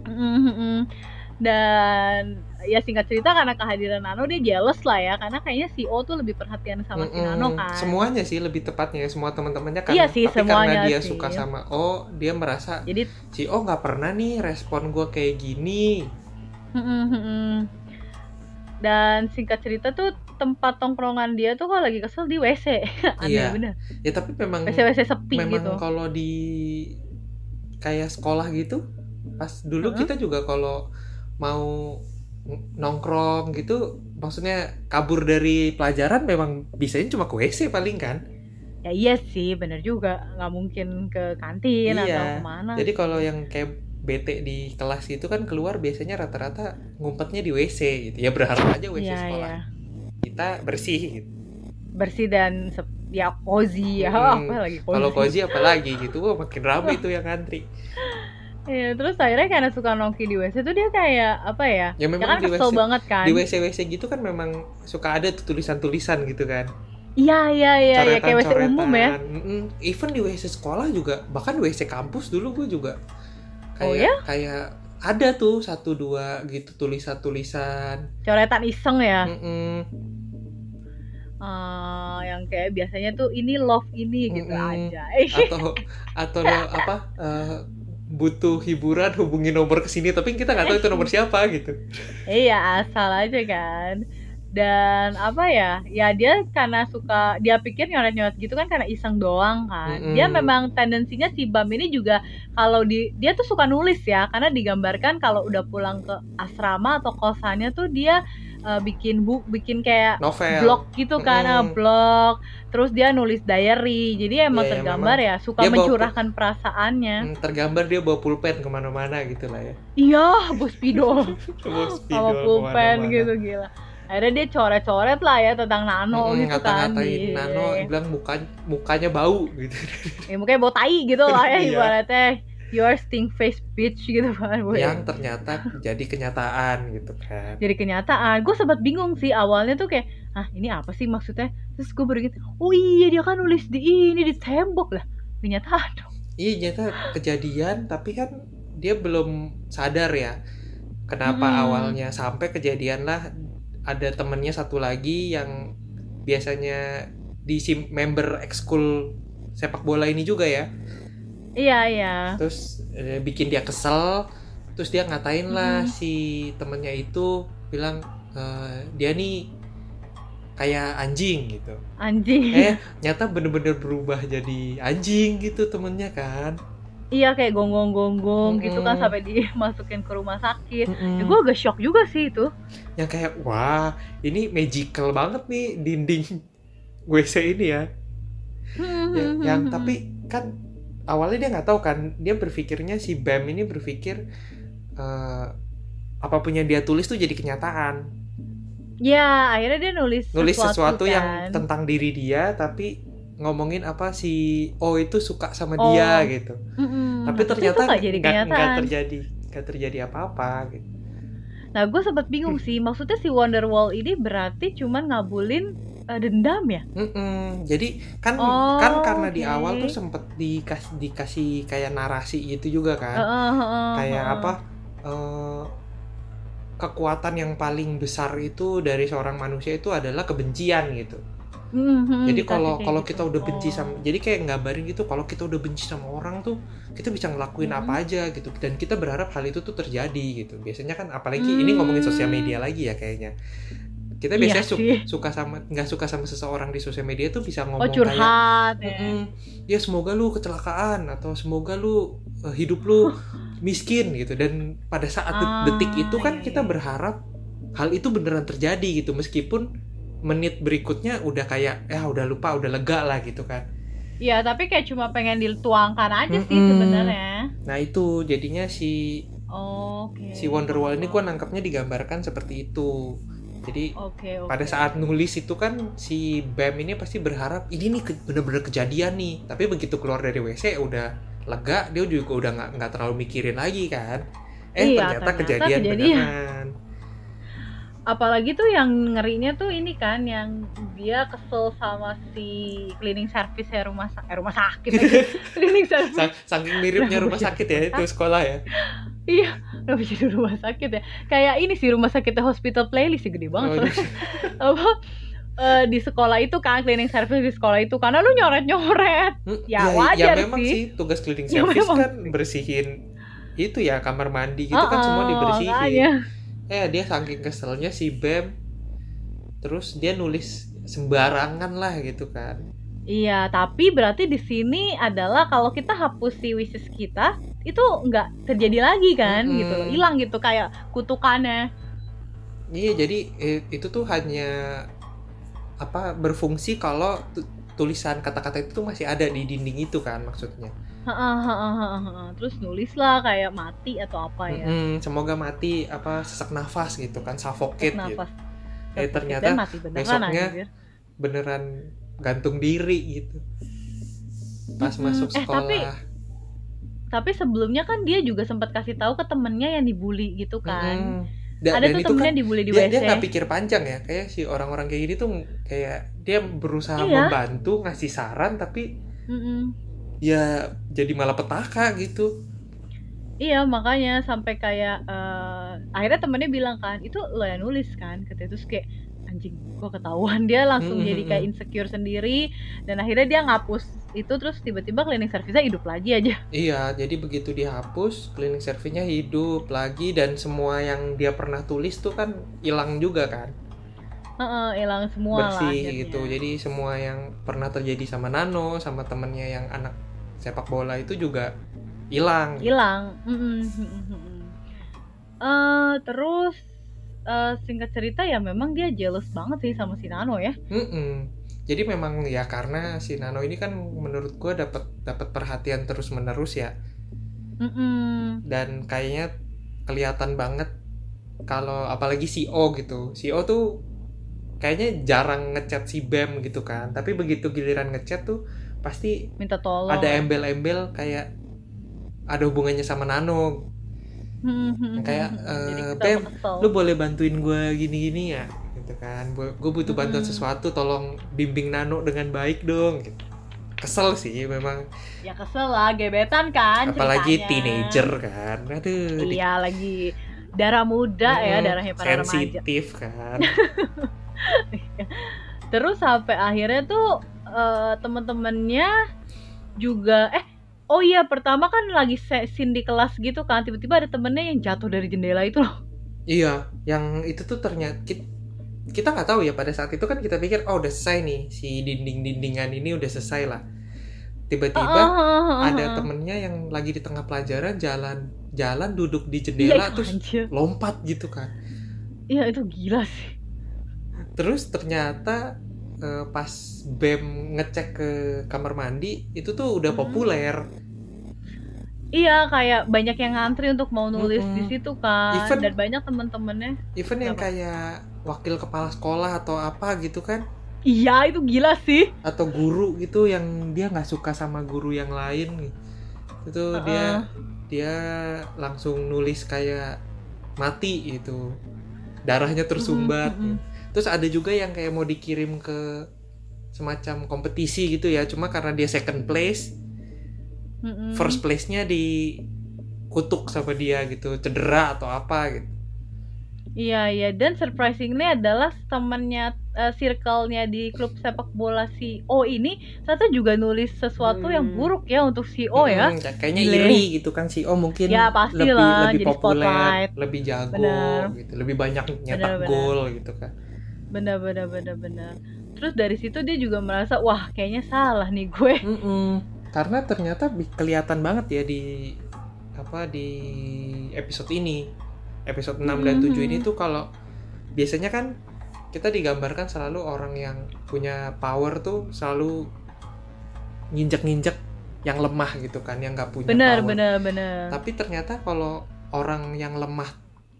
Mhm. Dan ya singkat cerita karena kehadiran Nano dia jealous lah ya karena kayaknya si O tuh lebih perhatian sama si Mm-mm. Nano kan. semuanya sih lebih tepatnya semua teman-temannya kan Iya sih, tapi semuanya karena dia sih. suka sama O dia merasa Jadi si O nggak pernah nih respon gue kayak gini mhm. dan singkat cerita tuh tempat tongkrongan dia tuh kalau lagi kesel di WC. (laughs) Aneh Iya. bener. ya tapi memang WC WC sepi memang gitu. kalau di kayak sekolah gitu pas dulu Heeh. kita juga kalau mau nongkrong gitu maksudnya kabur dari pelajaran memang bisanya cuma ke WC paling kan Ya iya sih, bener juga. nggak mungkin ke kantin atau Iya. ke mana. jadi kalau yang kayak bete di kelas itu kan keluar biasanya rata-rata ngumpetnya di WC gitu ya berharap aja WC Iya, sekolah iya. Kita bersih gitu Bersih dan ya cozy ya. Hmm, (laughs) Apa lagi cozy. kalau cozy apalagi gitu wah makin rame tuh yang ngantri (laughs) Iya, terus akhirnya karena suka nongki di WC tuh dia kayak apa ya? ya Ya memang kan di WC banget kan. di WC WC gitu kan memang suka ada tuh tulisan-tulisan gitu kan Iya iya iya ya, kayak WC Coretan-coretan. umum ya. Even di WC sekolah juga, bahkan WC kampus dulu gue juga kayak Oh ya? kayak ada tuh satu dua gitu tulisan-tulisan. Coretan iseng ya. Mm-mm. Eh, yang kayak biasanya tuh ini love ini gitu Mm-mm. aja. Atau atau lo apa eh, butuh hiburan hubungi nomor ke sini tapi kita nggak tahu itu nomor siapa gitu. iya, asal aja kan. Dan apa ya? Ya dia karena suka dia pikir nyoret-nyoret gitu kan karena iseng doang kan. Mm-mm. Dia memang tendensinya si Bam ini juga kalau di dia tuh suka nulis ya karena digambarkan kalau udah pulang ke asrama atau kosannya tuh dia eh, bikin bu bikin kayak Novel. blog gitu kan, Mm-mm. blog. Terus dia nulis diary. Jadi emang Iya, iya, tergambar ya, suka Dia bawa mencurahkan perasaannya. Hmm, tergambar dia bawa pulpen ke mana-mana gitu lah ya. Iya, bos spidol Bawa (laughs) pulpen gitu gila. Akhirnya dia coret-coret lah ya tentang Nano Mm-mm, gitu kan. ngata-ngatain Iya. Nano bilang muka mukanya bau gitu. Ya, mukanya bau tai gitu lah ya (laughs) Iya. ibaratnya. You are stink face bitch gitu kan. boy. yang ternyata jadi kenyataan gitu kan. Jadi kenyataan, gue sempat bingung sih awalnya tuh kayak, ah ini apa sih maksudnya? Terus gue baru inget, oh iya dia kan nulis di ini di tembok lah. Kenyataan dong. Iya ternyata kejadian tapi kan dia belum sadar ya kenapa Mm-mm. awalnya sampai kejadian lah ada temennya satu lagi yang biasanya di member ekskul sepak bola ini juga ya Iya iya. terus eh, bikin dia kesel terus dia ngatain lah Mm. si temennya itu bilang eh, dia nih kayak anjing gitu Anjing. eh nyata bener-bener berubah jadi anjing gitu temennya kan Iya kayak gonggong-gonggong gitu kan sampai dimasukin ke rumah sakit. Mm-mm. Ya, gue agak shock juga sih itu. yang kayak wah ini magical banget nih dinding (laughs) WC ini ya, Ya, yang tapi kan awalnya dia nggak tahu kan dia berpikirnya si Bam ini berpikir eh, apa pun yang dia tulis tuh jadi kenyataan Ya akhirnya dia nulis nulis sesuatu, yang kan. tentang diri dia tapi ngomongin apa si O itu suka sama Oh. dia gitu Mm-mm. tapi ternyata nggak terjadi nggak terjadi apa-apa gitu Nah gue sempat bingung sih, maksudnya si Wonderwall ini berarti cuman ngabulin eh, dendam ya? Mm-mm. Jadi kan Oh, kan karena di oke. awal tuh sempet dikasih dikasih kayak narasi gitu juga kan. Heeh, heeh, kayak heeh. apa? eh, kekuatan yang paling besar itu dari seorang manusia itu adalah kebencian gitu. Mhm, Jadi kalau kayak kalau gitu. kita udah benci Oh. sama jadi kayak nggambarin gitu kalau kita udah benci sama orang tuh kita bisa ngelakuin Mhm. apa aja gitu dan kita berharap hal itu tuh terjadi gitu. Biasanya kan apalagi ini ngomongin sosial media lagi ya kayaknya. Kita Hmm. Iya biasanya su- sih. suka sama nggak suka sama seseorang di sosial media tuh bisa Oh ngomong kayak curhat ya. "Mm-mm, ya semoga lu kecelakaan atau semoga lu eh, hidup lu (laughs) miskin gitu dan pada saat Ah, detik itu kan iya, kita iya. berharap hal itu beneran terjadi gitu meskipun menit berikutnya udah kayak ya udah lupa udah lega lah gitu kan Iya, tapi kayak cuma pengen dituangkan aja sih Mm-mm. sebenarnya. nah itu jadinya si Oke. si Wonderwall ini gua nangkapnya digambarkan seperti itu jadi Oke, oke. pada saat nulis itu kan si Bam ini pasti berharap ini nih bener-bener kejadian nih tapi begitu keluar dari WC udah lega dia juga udah nggak nggak terlalu mikirin lagi kan eh Iya, ternyata, ternyata kejadian, kejadian. beneran apalagi tuh yang ngerinya tuh ini kan yang dia kesel sama si cleaning service ya rumah eh, rumah sakit lagi. (laughs) cleaning service Sa- saking miripnya rumah sakit ya itu sekolah ya iya kenapa jadi rumah sakit ya kayak ini sih rumah sakitnya hospital playlist gede banget Oh, soalnya. (laughs) apa eh, di sekolah itu kan cleaning service di sekolah itu karena lu nyoret nyoret Hmm, Ya, wajar memang sih. sih tugas cleaning Ya, service memang kan bersihin itu ya kamar mandi gitu kan semua dibersihin makanya. eh dia saking keselnya si Bam terus dia nulis sembarangan lah gitu kan Iya, tapi berarti di sini adalah kalau kita hapus si wishes kita itu nggak terjadi lagi kan Mm-mm. gitu loh, hilang gitu kayak kutukannya. Iya, jadi eh, itu tuh hanya apa berfungsi kalau tu- tulisan kata-kata itu tuh masih ada di dinding itu kan maksudnya. Heeh, heeh, heeh, heeh. Terus nulis lah kayak mati atau apa ya. Mm-mm, semoga mati apa sesak nafas gitu kan suffocate gitu. Eh, ternyata mati beneran besoknya anjir. Beneran gantung diri gitu. Pas Mm-mm. masuk Eh, sekolah. tapi Tapi sebelumnya kan dia juga sempat kasih tahu ke temennya yang dibully gitu kan. Mm-mm. Da- Ada dan tuh temennya kan dibully di dia WC. dia nggak pikir panjang ya kayak si orang-orang kayak gini tuh kayak dia berusaha Iya. membantu ngasih saran tapi Mm-mm. ya jadi malah petaka gitu Iya makanya sampai kayak eh, akhirnya temennya bilang kan itu lo yang nulis kan katanya terus kayak anjing gua ketahuan (laughs) dia langsung Hmm, jadi hmm, kayak hmm. insecure sendiri dan akhirnya dia ngapus itu terus tiba-tiba cleaning service-nya hidup lagi aja Iya, jadi begitu dihapus, cleaning service-nya hidup lagi dan semua yang dia pernah tulis tuh kan hilang juga kan, Heeh, hilang semua lah bersih akhirnya. gitu. Jadi semua yang pernah terjadi sama Nano, sama temennya yang anak sepak bola itu juga hilang. hilang. Eh, terus eh, singkat cerita ya memang dia jealous banget sih sama si Nano ya Mm-mm. Jadi memang ya karena si Nano ini kan menurut gua dapat dapat perhatian terus menerus ya, Mm-mm. dan kayaknya kelihatan banget kalau apalagi si O gitu, si O tuh kayaknya jarang ngechat si Bam gitu kan, tapi begitu giliran ngechat tuh pasti minta tolong. ada embel-embel kayak ada hubungannya sama Nano. Mm-mm, kayak, Bam, kesel. lu boleh bantuin gue gini-gini ya gitu kan gue butuh bantuan Mm-mm. sesuatu tolong bimbing Nano dengan baik dong gitu. kesel sih memang ya kesel lah gebetan kan apalagi ceritanya. teenager kan aduh di- iya lagi darah muda ya Mm, darahnya para remaja sensitif kan (laughs) terus sampai akhirnya tuh eh, temen-temennya juga eh oh iya pertama kan lagi se- scene di kelas gitu kan tiba-tiba ada temennya yang jatuh dari jendela itu loh iya yang itu tuh ternyata kita, kita nggak tahu ya pada saat itu kan kita pikir oh udah selesai nih si dinding-dindingan ini udah selesai lah. Tiba-tiba Ah, ada temennya yang lagi di tengah pelajaran jalan jalan duduk di iya jendela itu (laughs) terus anjir. lompat gitu kan. Iya itu gila sih. Terus ternyata eh, pas Bem ngecek ke kamar mandi itu tuh udah Hmm. populer. Iya kayak banyak yang ngantri untuk mau nulis Mm-mm. di situ kan Even- dan banyak temen-temennya. even yang kayak wakil kepala sekolah atau apa gitu kan? Iya itu gila sih. Atau guru gitu yang dia nggak suka sama guru yang lain itu dia dia langsung nulis kayak mati gitu. Darahnya tersumbat. Mm-mm, mm-mm. terus ada juga yang kayak mau dikirim ke semacam kompetisi gitu ya. Cuma karena dia second place Mm-mm. first place-nya dikutuk sama dia gitu. Cedera atau apa gitu Iya iya dan surprisingly adalah temennya eh, circle-nya di klub sepak bola si O ini ternyata juga nulis sesuatu yang Hmm. buruk ya untuk si O ya. Hmm, kayaknya Gile. iri gitu kan si O mungkin Ya, lebih lah, lebih populer, spotlight. lebih jago Bener. gitu, lebih banyak nyetak Bener, bener. gol gitu kan. Benar benar benar benar. Terus dari situ dia juga merasa wah kayaknya salah nih gue. Mm-mm. Karena ternyata kelihatan banget ya di apa di episode ini. Episode 6 dan 7 ini Mhm. tuh kalau biasanya kan kita digambarkan selalu orang yang punya power tuh selalu nginjek-nginjek yang lemah gitu kan, yang nggak punya Benar power. benar benar. Tapi ternyata kalau orang yang lemah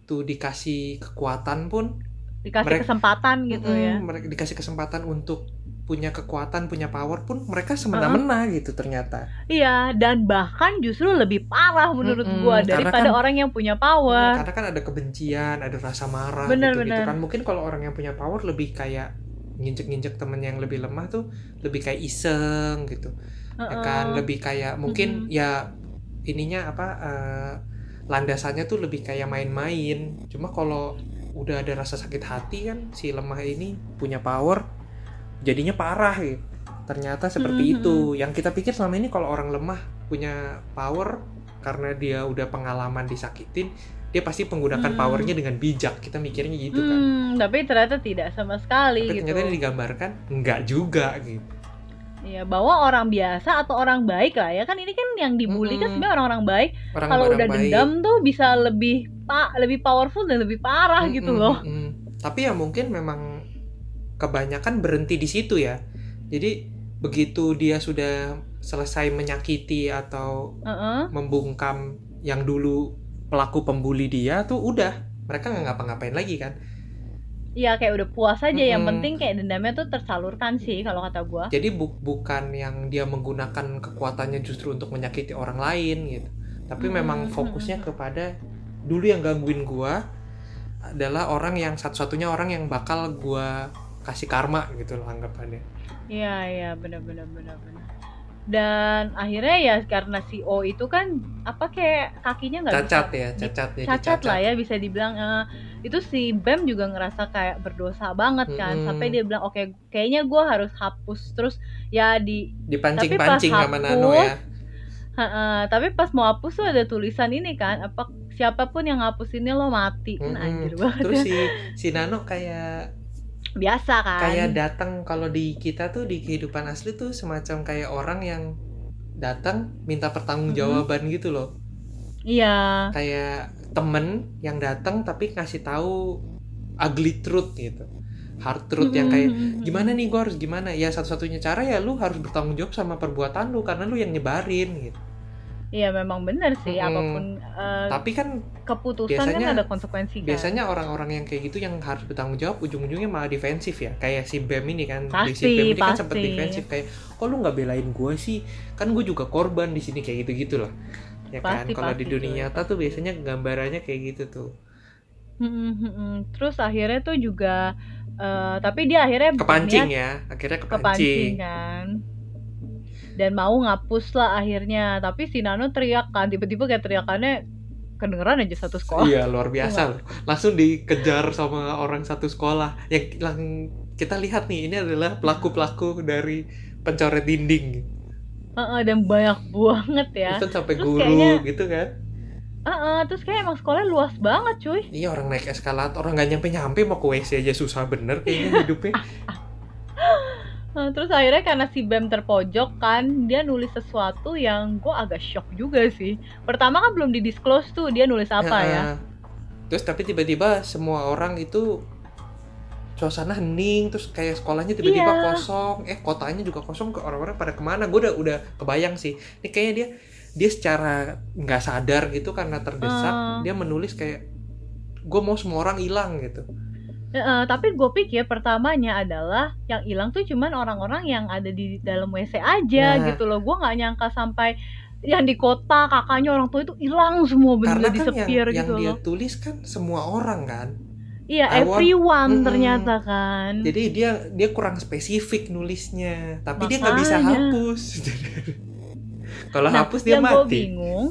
tuh dikasih kekuatan pun Dikasih mereka- kesempatan gitu mm-mm, ya. mereka dikasih kesempatan untuk punya kekuatan, punya power pun mereka semena-mena gitu ternyata. Iya, dan bahkan justru lebih parah menurut Mm-mm, gua karena daripada kan- orang yang punya power. Karena kan ada kebencian, ada rasa marah Bener, gitu, bener. kan. Mungkin kalau orang yang punya power lebih kayak nginjek-nginjek temen yang lebih lemah tuh lebih kayak iseng gitu. Ya Heeh. kan lebih kayak mungkin Mm-mm. ya ininya apa eh, landasannya tuh lebih kayak main-main. Cuma kalau udah ada rasa sakit hati kan si lemah ini punya power jadinya parah gitu. Ternyata seperti Mhm. itu. Yang kita pikir selama ini kalau orang lemah punya power karena dia udah pengalaman disakitin, dia pasti menggunakan Hmm. powernya dengan bijak. Kita mikirnya gitu kan. Hmm, tapi ternyata tidak sama sekali Tapi gitu. ternyata digambarkan enggak juga gitu. Iya, bahwa orang biasa atau orang baik lah ya kan ini kan yang dibully kan Mm-mm. sebenarnya orang-orang baik. Orang Kalau udah baik. dendam tuh bisa lebih pak lebih powerful dan lebih parah gitu Mm-mm, loh. mm-mm. Tapi ya mungkin memang kebanyakan berhenti di situ ya. Jadi begitu dia sudah selesai menyakiti atau Heeh. membungkam yang dulu pelaku pembuli dia tuh udah mereka nggak ngapa-ngapain lagi kan. Iya kayak udah puas aja. Yang Mm-mm. penting kayak dendamnya tuh tersalurkan sih kalau kata gua. Jadi bu- bukan yang dia menggunakan kekuatannya justru untuk menyakiti orang lain gitu. Tapi Mm-mm, memang fokusnya kepada dulu yang gangguin gua adalah orang yang satu-satunya orang yang bakal gua kasih karma gitu loh anggapannya. Iya iya benar benar benar benar. Dan akhirnya ya karena si O itu kan apa kayak kakinya nggak Cacat bisa ya, cacat jadi cacat lah ya bisa dibilang eh, itu si Bam juga ngerasa kayak berdosa banget kan Mm-mm. sampai dia bilang oke kayaknya gue harus hapus terus ya di Dipancing-pancing Tapi pas sama Nano ya. Heeh, tapi pas mau hapus tuh ada tulisan ini kan apa siapa pun yang ngapus ini lo mati kan Mm-mm. anjir banget Terus ya. si si Nano kayak biasa kan? Kayak datang kalau di kita tuh di kehidupan asli tuh semacam kayak orang yang datang minta pertanggungjawaban gitu loh. iya. Kayak temen yang datang tapi ngasih tahu ugly truth gitu. Hard truth yang kayak gimana nih gue harus gimana? Ya satu-satunya cara ya lu harus bertanggung jawab sama perbuatan lu karena lu yang nyebarin gitu iya memang benar sih Mm-mm. apa pun eh, tapi kan keputusan biasanya- kan ada konsekuensi kan? biasanya orang-orang yang kayak gitu yang harus bertanggung jawab ujung-ujungnya malah defensif ya. Kayak si Bam ini kan Pasti, si Bam ini kan sempat defensif kayak kok lu nggak belain gue sih? Kan gue juga korban di sini kayak gitu gitu lah ya kan? Pasti, kalau di dunia nyata tuh biasanya gambarannya kayak gitu tuh. Mm-mm, mm-mm. terus akhirnya tuh juga eh, tapi dia akhirnya kepancing berniat ya? Akhirnya kepancing. Kepancing kan dan mau ngapus lah akhirnya. Tapi si Nano teriak kan tiba-tiba kayak teriakannya kedengeran aja satu sekolah. iya luar biasa. Loh langsung dikejar sama orang satu sekolah. Yang lang- kita lihat nih ini adalah pelaku pelaku dari pencoret dinding. Heeh, dan banyak banget ya. Itu sampai Terus guru kayaknya- gitu kan? Heeh, terus kayak emang sekolahnya luas banget cuy. Iya orang naik eskalator orang nggak nyampe nyampe mau ke WC aja susah bener kayaknya hidupnya. Nah, terus akhirnya karena si Bam terpojok kan dia nulis sesuatu yang gue agak shock juga sih. Pertama kan belum didisclose tuh dia nulis apa ya? Nah, Terus tapi tiba-tiba semua orang itu suasana hening terus kayak sekolahnya tiba-tiba Iya. kosong. Eh kotanya juga kosong ke orang-orang pada ke mana? Gue udah udah kebayang sih. Ini kayaknya dia dia secara nggak sadar gitu karena terdesak Ah. dia menulis kayak gue mau semua orang hilang gitu Heeh, tapi gue pikir pertamanya adalah yang hilang tuh cuman orang-orang yang ada di dalam WC aja Nah. gitu loh gue nggak nyangka sampai yang di kota kakaknya orang tua itu hilang semua karena bener kan yang, disepir yang gitu dia loh tulis kan semua orang kan iya I want- everyone Mm-mm. ternyata kan Jadi dia dia kurang spesifik nulisnya, tapi dia nggak bisa Makanya. hapus. (laughs) Kalau Nah, hapus dia yang gue mati. bingung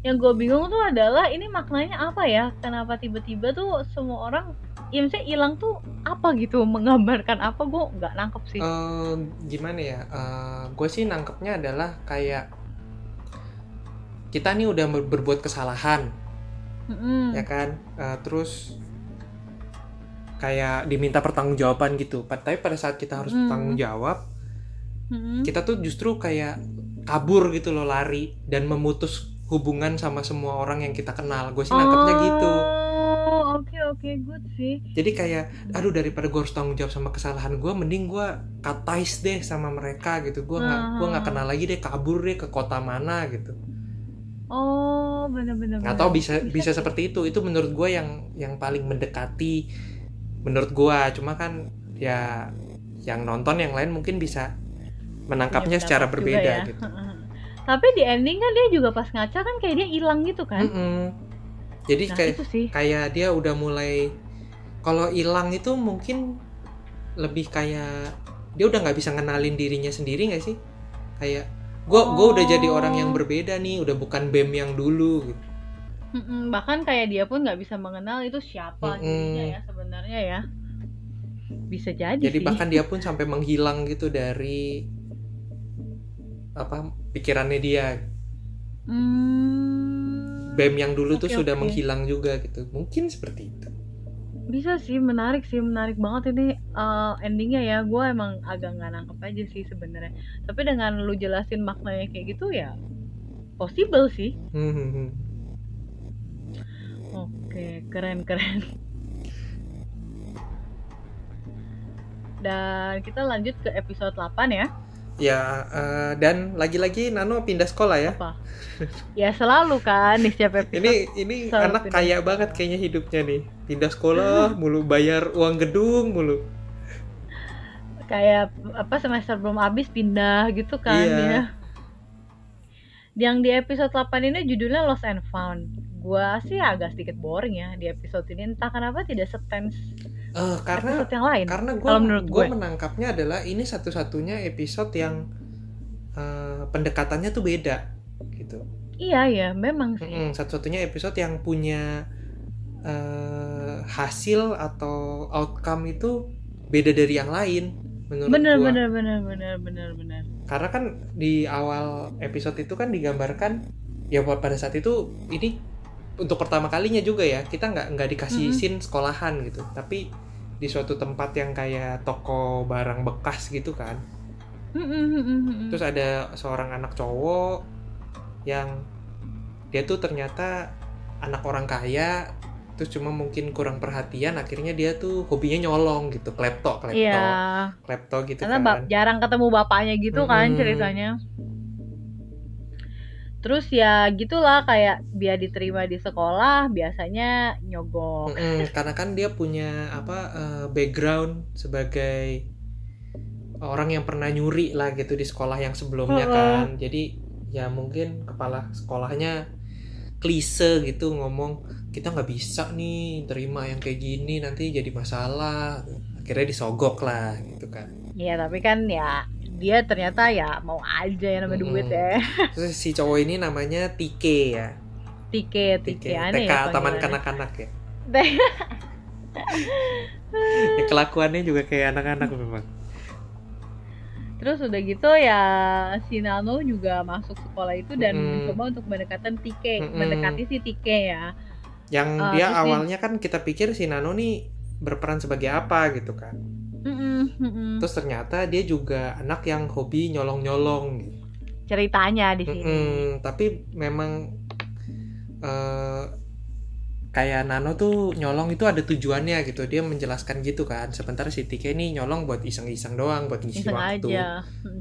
yang gue bingung tuh adalah ini maknanya apa ya kenapa tiba-tiba tuh semua orang ya misalnya hilang tuh apa gitu menggambarkan apa gue nggak nangkep sih Eh, gimana ya? gue sih nangkepnya adalah kayak kita nih udah ber- berbuat kesalahan, Mm-mm. ya kan? Eh, terus kayak diminta pertanggungjawaban gitu. Tapi pada saat kita harus Mm. bertanggung jawab, Mm-mm. kita tuh justru kayak kabur gitu loh, lari dan memutus hubungan sama semua orang yang kita kenal. Gue sih nangkepnya gitu. Oh, oke oke good sih. Jadi kayak, aduh daripada gue harus tanggung jawab sama kesalahan gue, mending gue katais deh sama mereka gitu. Gue nggak, gue nggak Ah. kenal lagi deh, kabur deh ke kota mana gitu. Oh, bener-bener. Nggak tahu bisa bisa seperti itu. Itu menurut gue yang yang paling mendekati. Menurut gue, cuma kan ya yang nonton yang lain mungkin bisa menangkapnya Punya secara berbeda ya. gitu. (laughs) Tapi di ending kan dia juga pas ngaca kan kayak dia hilang gitu kan. Mm-mm. Jadi Nah, kayak kayak dia udah mulai kalau hilang itu mungkin lebih kayak dia udah nggak bisa ngenalin dirinya sendiri nggak sih kayak gue gue udah jadi orang yang Oh. berbeda nih udah bukan bem yang dulu gitu Mm-mm, bahkan kayak dia pun nggak bisa mengenal itu siapa ya sebenarnya ya. Bisa jadi, jadi sih. bahkan dia pun sampai menghilang gitu dari apa pikirannya dia Hmm, bem yang dulu tuh Oke, sudah oke. menghilang juga gitu. Mungkin seperti itu. Bisa sih menarik sih menarik banget ini eh, endingnya ya. Gue emang agak nggak nangkep aja sih sebenarnya. Tapi dengan lu jelasin maknanya kayak gitu ya possible sih. Hmm, hmm, hmm. oke keren keren. Dan kita lanjut ke episode 8 ya ya eh, dan lagi-lagi Nano pindah sekolah ya. Apa? Ya selalu kan di setiap episode. Ini ini anak pindah. kaya banget kayaknya hidupnya nih. Pindah sekolah mulu bayar uang gedung mulu. Kayak apa semester belum habis pindah gitu kan Iya. ya. Yang di episode 8 ini judulnya Lost and Found. Gua sih agak sedikit boring ya di episode ini. Entah kenapa tidak setens Eh, karena episode yang lain. karena gue Kalau menurut gue menangkapnya adalah ini satu-satunya episode yang eh, pendekatannya tuh beda gitu Iya ya, memang sih. Mm-mm, satu-satunya episode yang punya eh, hasil atau outcome itu beda dari yang lain menurut Bener gua. bener bener bener bener bener. karena kan di awal episode itu kan digambarkan ya pada saat itu ini untuk pertama kalinya juga ya kita nggak nggak dikasih Mm-mm. scene sekolahan gitu tapi di suatu tempat yang kayak toko barang bekas gitu kan terus ada seorang anak cowok yang dia tuh ternyata anak orang kaya terus cuma mungkin kurang perhatian akhirnya dia tuh hobinya nyolong gitu klepto klepto Iya, klepto gitu karena kan jarang ketemu bapaknya gitu kan Mm-mm. ceritanya. Terus ya gitulah kayak biar diterima di sekolah biasanya nyogok. Mm-mm, karena kan dia punya apa eh, background sebagai orang yang pernah nyuri lah gitu di sekolah yang sebelumnya Heeh. kan. Jadi ya mungkin kepala sekolahnya klise gitu ngomong kita nggak bisa nih terima yang kayak gini nanti jadi masalah. Akhirnya disogok lah gitu kan. Iya tapi kan ya dia ternyata ya mau aja yang namanya duit ya. (laughs) Terus si cowok ini namanya Tike ya. Tike, Tike, tike aneh TK ya Taman panggilannya. Kanak-kanak ya. (laughs) Ya, kelakuannya juga kayak anak-anak memang. Terus udah gitu ya si Nano juga masuk sekolah itu dan Mm-mm. mencoba untuk mendekatan Tike, Mm-mm. mendekati si Tike ya. Yang dia terus dia- awalnya kan kita pikir si Nano nih berperan sebagai apa gitu kan. Mm-mm, mm-mm. Terus ternyata dia juga anak yang hobi nyolong-nyolong gitu. Ceritanya di sini. Mm-mm, tapi memang eh, kayak Nano tuh nyolong itu ada tujuannya gitu. Dia menjelaskan gitu kan. Sementara si Tike ini nyolong buat iseng-iseng doang, buat ngisi Iseng waktu. aja. Hmm.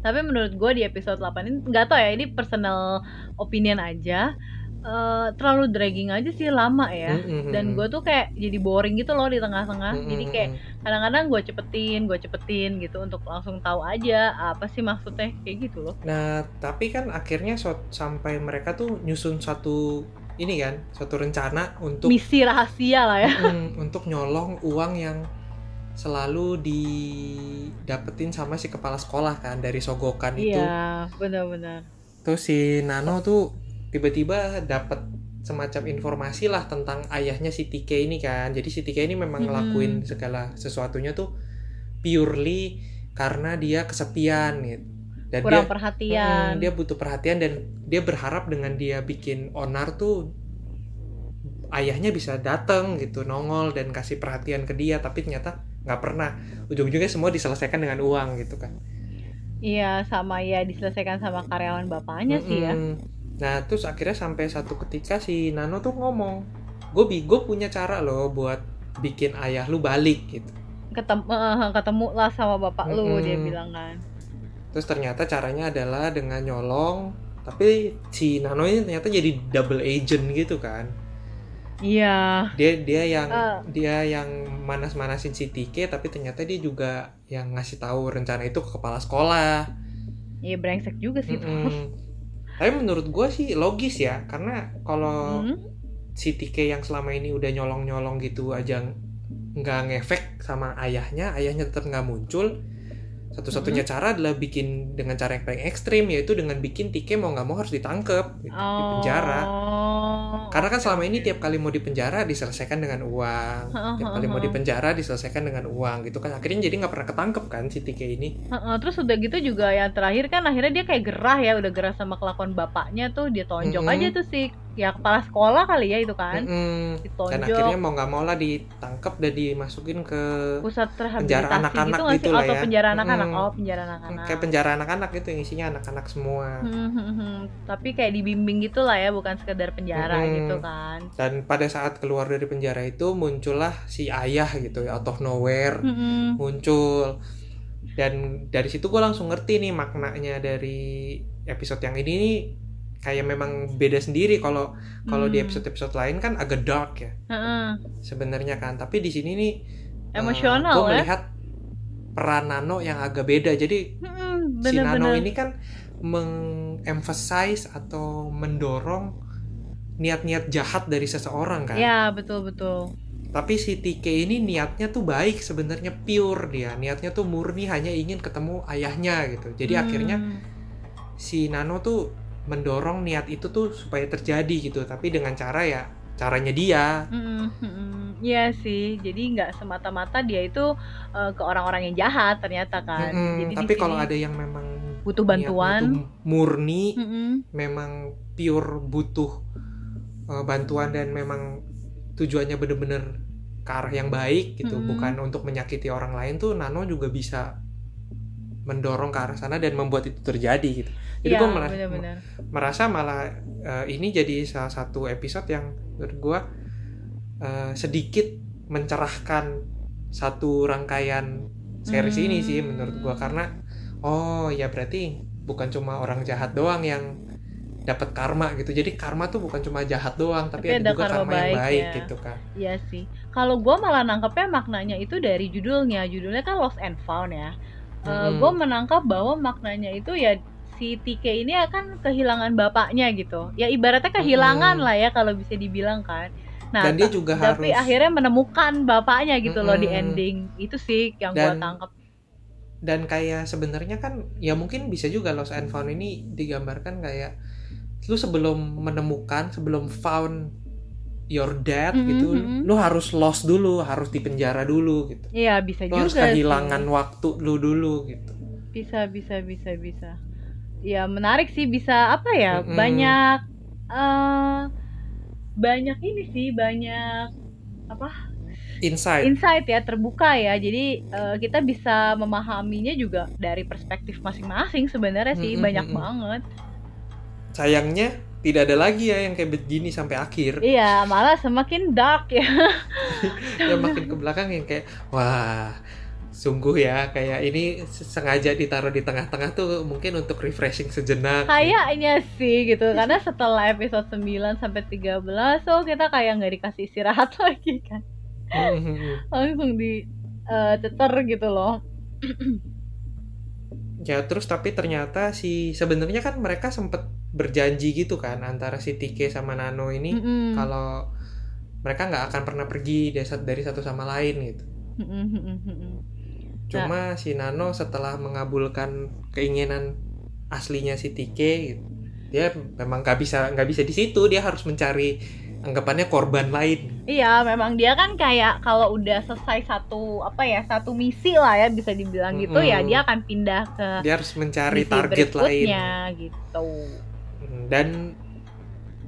Tapi menurut gue di episode 8 ini nggak tau ya ini personal opinion aja. Eh, terlalu dragging aja sih lama ya. Mm-mm, Dan gue tuh kayak jadi boring gitu loh di tengah-tengah. mm-mm, Jadi kayak kadang-kadang gue cepetin, gue cepetin gitu untuk langsung tahu aja apa sih maksudnya kayak gitu loh. Nah, tapi kan akhirnya so- sampai mereka tuh nyusun satu ini kan, suatu rencana untuk Misi rahasia lah ya. Mm, untuk nyolong uang yang selalu didapetin sama si kepala sekolah kan dari sogokan itu. Iya, benar-benar. Terus si Nano tuh tiba-tiba dapet semacam informasi lah tentang ayahnya si Tike ini kan. Jadi si Tike ini memang ngelakuin segala sesuatunya tuh purely karena dia kesepian gitu. Dan kurang dia perhatian Mm, dia butuh perhatian dan dia berharap dengan dia bikin onar tuh ayahnya bisa datang gitu nongol dan kasih perhatian ke dia tapi ternyata nggak pernah ujung-ujungnya semua diselesaikan dengan uang gitu kan iya sama ya diselesaikan sama karyawan bapaknya sih ya. Nah terus akhirnya sampai satu ketika si Nano tuh ngomong gue bi gue punya cara loh buat bikin ayah lu balik gitu ketemu eh, ketemu lah sama bapak lu Mm-mm. dia bilang kan terus ternyata caranya adalah dengan nyolong tapi si Nano ini ternyata jadi double agent gitu kan iya dia dia yang Eh. dia yang manas-manasin si Tike tapi ternyata dia juga yang ngasih tahu rencana itu ke kepala sekolah. iya brengsek juga sih itu Mm-mm. Tapi menurut gue sih logis ya karena kalau Hmm. si Tike yang selama ini udah nyolong-nyolong gitu aja nggak ngefek sama ayahnya, ayahnya tetap nggak muncul. Satu-satunya cara adalah bikin dengan cara yang paling ekstrim yaitu dengan bikin Tike mau nggak mau harus ditangkep gitu, di penjara. Oh. Karena kan selama ini tiap kali mau dipenjara diselesaikan dengan uang, tiap kali mau dipenjara diselesaikan dengan uang gitu kan. Akhirnya jadi nggak pernah ketangkep kan si Tike ini. Heeh, terus udah gitu juga yang terakhir kan akhirnya dia kayak gerah ya udah gerah sama kelakuan bapaknya tuh dia tonjok Mm-mm. aja tuh si ya kepala sekolah kali ya itu kan ditonjok Dan akhirnya mau nggak mau lah ditangkep dan dimasukin ke pusat penjara rehabilitasi anak-anak gitu gitu lah atau ya. penjara anak-anak Mm-mm. oh penjara anak-anak kayak penjara anak-anak gitu yang isinya anak-anak semua. Hmm, hmm, hmm. tapi kayak dibimbing gitu lah ya bukan sekedar penjara Mm-mm. gitu kan Dan pada saat keluar dari penjara itu muncullah si ayah gitu ya out of nowhere Hmm, muncul dan dari situ gue langsung ngerti nih maknanya dari episode yang ini nih kayak memang beda sendiri kalau kalau di Hmm. episode-episode lain kan agak dark ya Heeh. sebenarnya kan tapi di sini nih Emosional gue ya? melihat peran Nano yang agak beda jadi Hmm, si Nano ini kan mengemphasize atau mendorong niat-niat jahat dari seseorang kan ya betul betul tapi si Tike ini niatnya tuh baik sebenarnya pure dia niatnya tuh murni hanya ingin ketemu ayahnya gitu jadi Hmm. akhirnya si Nano tuh mendorong niat itu tuh supaya terjadi gitu tapi dengan cara ya caranya dia mm-mm. Iya sih, jadi nggak semata-mata dia itu eh, ke orang-orang yang jahat ternyata kan. Mm-mm, Jadi di tapi kalau ada yang memang butuh bantuan, tuh murni Mm-mm. memang pure butuh uh, bantuan dan memang tujuannya bener-bener ke arah yang baik gitu Mm-mm. bukan untuk menyakiti orang lain tuh Nano juga bisa mendorong ke arah sana dan membuat itu terjadi gitu jadi Iya, gue merasa, merasa malah uh, ini jadi salah satu episode yang menurut gue uh, sedikit mencerahkan satu rangkaian series Hmm. ini sih menurut gue karena oh ya berarti bukan cuma orang jahat doang yang dapat karma gitu jadi karma tuh bukan cuma jahat doang tapi, Tapi ada, ada juga karma karma yang baik baik ya. gitu kan Iya sih. Kalau gue malah nangkepnya maknanya itu dari judulnya. Judulnya kan Lost and Found ya. Mm-mm. gue menangkap bahwa maknanya itu ya si Tike ini akan kehilangan bapaknya gitu. Ya ibaratnya kehilangan Mm-mm. lah ya kalau bisa dibilang kan. Nah, dan dia juga tapi harus akhirnya menemukan bapaknya gitu loh di Mm-mm. ending. Itu sih yang gue tangkap. dan kayak sebenarnya kan ya mungkin bisa juga lost and found ini digambarkan kayak lu sebelum menemukan sebelum found your dad Mhm, gitu mhm. lu harus lost dulu harus dipenjara dulu gitu Iya bisa lu harus juga. sih. kehilangan waktu lu dulu gitu bisa bisa bisa bisa ya menarik sih bisa apa ya Mm-mm. banyak eh banyak ini sih banyak insight insight ya terbuka ya jadi eh, kita bisa memahaminya juga dari perspektif masing-masing sebenarnya sih Mm-mm, banyak mm-mm. banget sayangnya tidak ada lagi ya yang kayak begini sampai akhir. Iya malah semakin dark ya. (laughs) Ya makin ke belakang yang kayak wah sungguh ya kayak ini sengaja ditaruh di tengah-tengah tuh mungkin untuk refreshing sejenak. Kayaknya sih gitu karena setelah episode 9 sampai 13 so kita kayak nggak dikasih istirahat (laughs) lagi kan. Mhm. langsung di eh, cecer gitu loh (clears throat) Ya terus tapi ternyata si sebenarnya kan mereka sempet berjanji gitu kan antara si Tike sama Nano ini Mm-mm. kalau mereka nggak akan pernah pergi dari sat- dari satu sama lain gitu. Cuma si Nano setelah mengabulkan keinginan aslinya si Tike gitu, dia memang nggak bisa nggak bisa di situ dia harus mencari anggapannya korban lain Iya, memang dia kan kayak kalau udah selesai satu apa ya satu misi lah ya bisa dibilang gitu Mm-mm. ya dia akan pindah ke dia harus mencari misi target lain gitu. Hmm, dan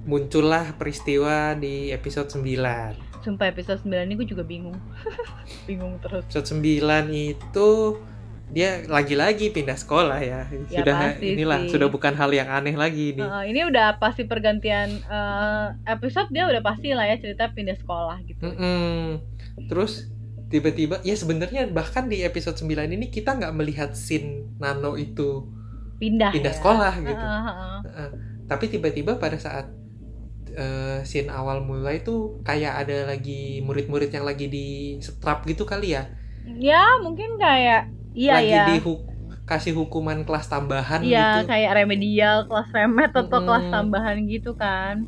muncullah peristiwa di episode 9 Sumpah episode 9 ini gue juga bingung. (laughs) bingung terus. episode 9 itu dia lagi-lagi pindah sekolah ya, Ya, sudah inilah sih. sudah bukan hal yang aneh lagi ini Heeh, ini udah pasti pergantian eh, episode dia udah pasti lah ya cerita pindah sekolah gitu. Mm-mm. Terus tiba-tiba ya sebenarnya bahkan di episode 9 ini kita nggak melihat scene Nano itu Pindah. pindah ya. sekolah gitu. Heeh, heeh. Heeh. Tapi tiba-tiba pada saat eh, scene awal mulai tuh kayak ada lagi murid-murid yang lagi di strap gitu kali ya. Ya mungkin kayak iya lagi ya. di kasih hukuman kelas tambahan Iya gitu. kayak remedial kelas remet atau Mm-mm. kelas tambahan gitu kan.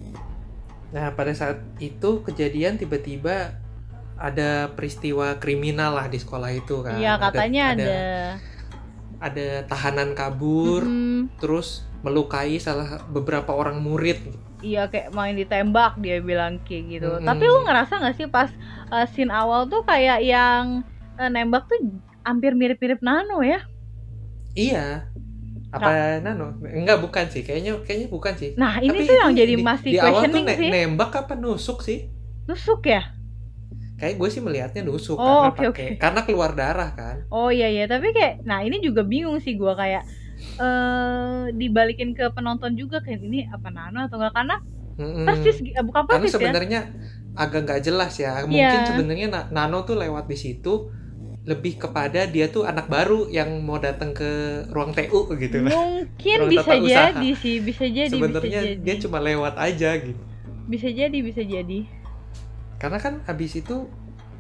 Nah, pada saat itu kejadian tiba-tiba ada peristiwa kriminal lah di sekolah itu kan. Iya katanya ada. ada ada tahanan kabur Mm-mm. terus melukai salah beberapa orang murid Iya kayak main ditembak dia bilang kayak gitu. Mm-mm. Tapi lu ngerasa nggak sih pas uh, scene awal tuh kayak yang uh, nembak tuh hampir mirip-mirip Nano ya? iya apa nano enggak bukan sih kayaknya kayaknya bukan sih Nah ini Tapi tuh yang jadi di- masih di awal tuh questioning ne- sih. nembak apa nusuk sih Nusuk ya? kayak gue sih melihatnya nusuk Oh, karena oke, pakai oke. karena keluar darah kan Oh iya iya tapi kayak nah ini juga bingung sih gua kayak eh dibalikin ke penonton juga kayak ini apa Nano atau enggak karena Mm-mm. persis eh, bukan karena persis ya. sebenarnya agak nggak jelas ya mungkin Iya. sebenarnya Na- Nano tuh lewat di situ lebih kepada dia tuh anak baru yang mau datang ke ruang TU gitu lah Mungkin (laughs) Ruang bisa tata usaha. jadi sih, bisa jadi, bisa sebenarnya jadi. dia cuma lewat aja gitu Bisa jadi, bisa jadi. karena kan habis itu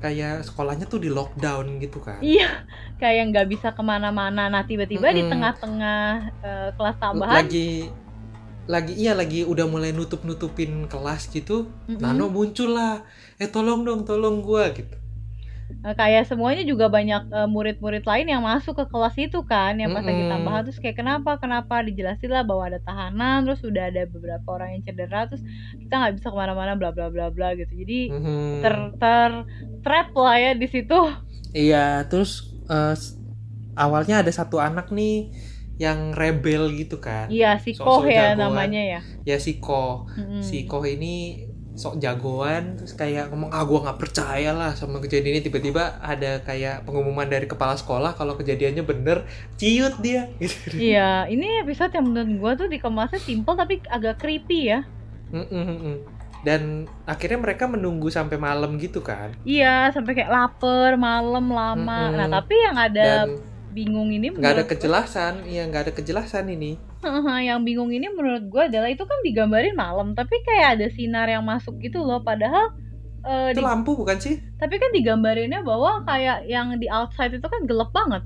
kayak sekolahnya tuh di lockdown gitu kan Iya, kayak nggak bisa ke mana-mana. Nah tiba-tiba di Mm-mm. tengah-tengah eh, kelas tambahan, lagi lagi iya lagi udah mulai nutup nutupin kelas gitu mm-mm, Nano muncul lah eh tolong dong tolong gua gitu kayak semuanya juga banyak eh, murid-murid lain yang masuk ke kelas itu kan, yang pas lagi Mm-mm. tambahan terus kayak kenapa, kenapa dijelasin lah bahwa ada tahanan, terus udah ada beberapa orang yang cedera, terus kita nggak bisa ke mana-mana, bla bla bla bla gitu. Jadi Mhm. ter ter trap lah ya di situ. Iya, terus eh, s- awalnya ada satu anak nih yang rebel gitu kan. Iya, si Koh ya namanya ya. Ya si Ko, Mm-mm. si Ko ini sok jagoan terus kayak ngomong ah gua nggak percaya lah sama kejadian ini tiba-tiba ada kayak pengumuman dari kepala sekolah kalau kejadiannya bener ciut dia (laughs) gitu. Iya, ini episode yang menurut gua tuh dikemasnya simple tapi agak creepy ya. Mm, mm, mm, mm. Dan akhirnya mereka menunggu sampai malam gitu kan. Iya, sampai kayak lapar, malam lama. Mm-mm. Nah, tapi yang ada Dan bingung ini nggak ada kejelasan, iya nggak ada kejelasan ini. yang bingung ini menurut gua adalah itu kan digambarin malam, tapi kayak ada sinar yang masuk gitu loh padahal eh, Itu di- lampu bukan sih? tapi kan digambarinnya bahwa kayak yang di outside itu kan gelap banget.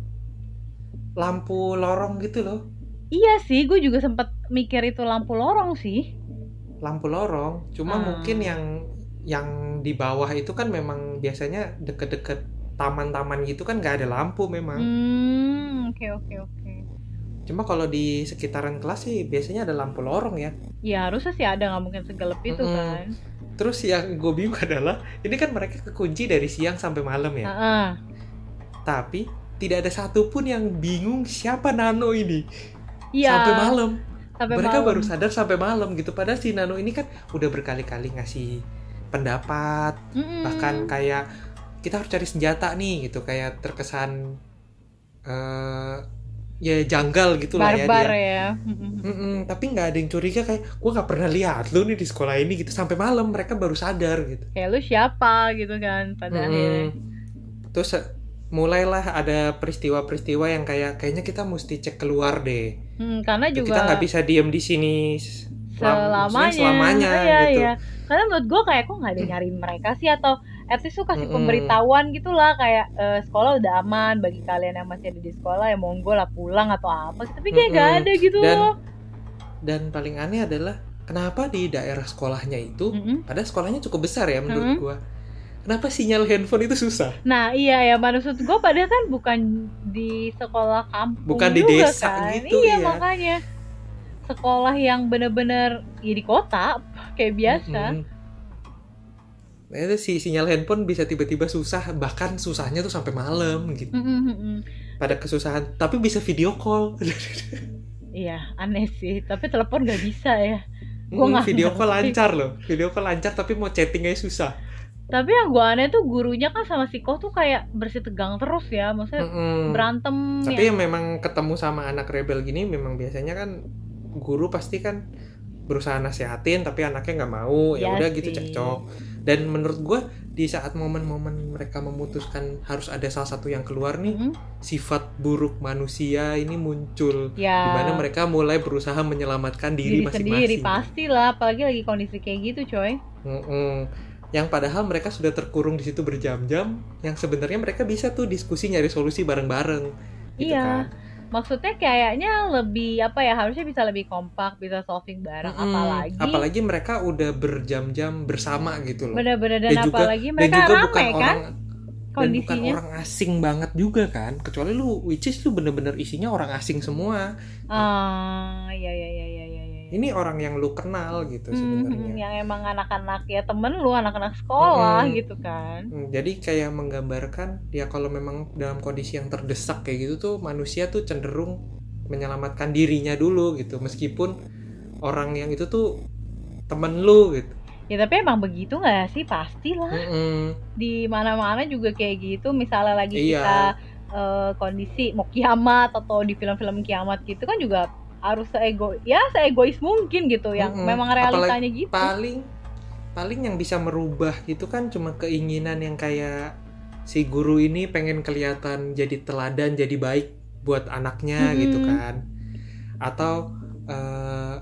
Lampu lorong gitu loh. Iya sih, gue juga sempat mikir itu lampu lorong sih. lampu lorong cuma Ah. mungkin yang yang di bawah itu kan memang biasanya deket-deket taman-taman gitu kan nggak ada lampu memang Hmm, oke oke oke. cuma kalau di sekitaran kelas sih biasanya ada lampu lorong ya Ya harusnya sih ada nggak mungkin segelap itu Mm-mm. kan. terus yang gue bingung (laughs) adalah ini kan mereka kekunci dari siang sampai malam ya Heeh. tapi tidak ada satupun yang bingung siapa Nano ini Iya. sampai malam sampai mereka malam. baru sadar sampai malam gitu padahal si Nano ini kan udah berkali-kali ngasih pendapat Mm-mm. bahkan kayak kita harus cari senjata nih gitu kayak terkesan eh ya janggal gitu lah ya barbar ya. Mm-mm. Tapi nggak ada yang curiga kayak gue nggak pernah lihat lu nih di sekolah ini gitu sampai malam mereka baru sadar gitu. Kayak lu siapa gitu kan pada akhirnya. Mm-mm. Terus eh, mulailah ada peristiwa-peristiwa yang kayak kayaknya kita mesti cek keluar deh. Hmm, karena juga Kita nggak bisa diem di sini selamanya. selamanya Iya, gitu. iya. Karena menurut gue kayak kok nggak ada nyariin mereka sih atau at least tuh kasih Mm-mm. pemberitahuan gitu lah kayak eh, sekolah udah aman bagi kalian yang masih ada di sekolah ya monggo lah pulang atau apa tapi kayak nggak Mm-mm. ada gitu Dan- loh Dan paling aneh adalah kenapa di daerah sekolahnya itu Mm-mm. Padahal sekolahnya cukup besar ya menurut Mm-mm. gua. Kenapa sinyal handphone itu susah? Nah iya ya maksud gue padahal kan bukan di sekolah kampung Bukan di juga desa kan. gitu, iya, iya. makanya sekolah yang bener-bener ya di kota kayak biasa. Mm-mm. Nah, itu si sinyal handphone bisa tiba-tiba susah, bahkan susahnya tuh sampai malam gitu. Mm, mm, mm, mm. Pada kesusahan, tapi bisa video call. Iya, aneh sih. Tapi telepon nggak bisa ya. Gua Mm, nggak video call lancar loh. Video call lancar tapi mau chatting aja susah. Tapi yang gua aneh tuh gurunya kan sama si Ko tuh kayak bersih tegang terus ya. Maksudnya berantem Hmm. Tapi ya. yang memang ketemu sama anak rebel gini memang biasanya kan guru pasti kan berusaha nasihatin tapi anaknya nggak mau ya Iya udah gitu cekcok dan menurut gue di saat momen-momen mereka memutuskan harus ada salah satu yang keluar nih Mm, sifat buruk manusia ini muncul Ya. di mana mereka mulai berusaha menyelamatkan diri, diri sendiri masing-masing pastilah apalagi lagi kondisi kayak gitu coy Mm-mm. yang padahal mereka sudah terkurung di situ berjam-jam yang sebenarnya mereka bisa tuh diskusi nyari solusi bareng-bareng gitu Iya. kan. Maksudnya kayaknya lebih apa ya harusnya bisa lebih kompak bisa solving bareng Mm-mm. apalagi apalagi mereka udah berjam-jam bersama gitu loh. Bener-bener dan, Dan juga- apalagi dan mereka juga rame bukan kan? orang dan bukan kondisinya. orang asing banget juga kan? Kecuali lu which is lu bener-bener isinya orang asing semua. Ah ya ya ya ini orang yang lu kenal gitu Hmm, sebenarnya. yang emang anak-anak ya temen lu anak-anak sekolah Mm-mm. gitu kan. Hmm, jadi kayak menggambarkan ya kalau memang dalam kondisi yang terdesak kayak gitu tuh manusia tuh cenderung menyelamatkan dirinya dulu gitu. Meskipun orang yang itu tuh temen lu gitu. Ya tapi emang begitu nggak sih? Pastilah. Mm-mm. di mana-mana juga kayak gitu. Misalnya lagi Iya. kita eh, kondisi mau kiamat atau di film-film kiamat gitu kan juga harus seego ya seegois mungkin gitu yang Mm-mm. memang realitanya gitu paling paling yang bisa merubah itu kan cuma keinginan yang kayak si guru ini pengen kelihatan jadi teladan jadi baik buat anaknya Mm-mm. gitu kan atau eh,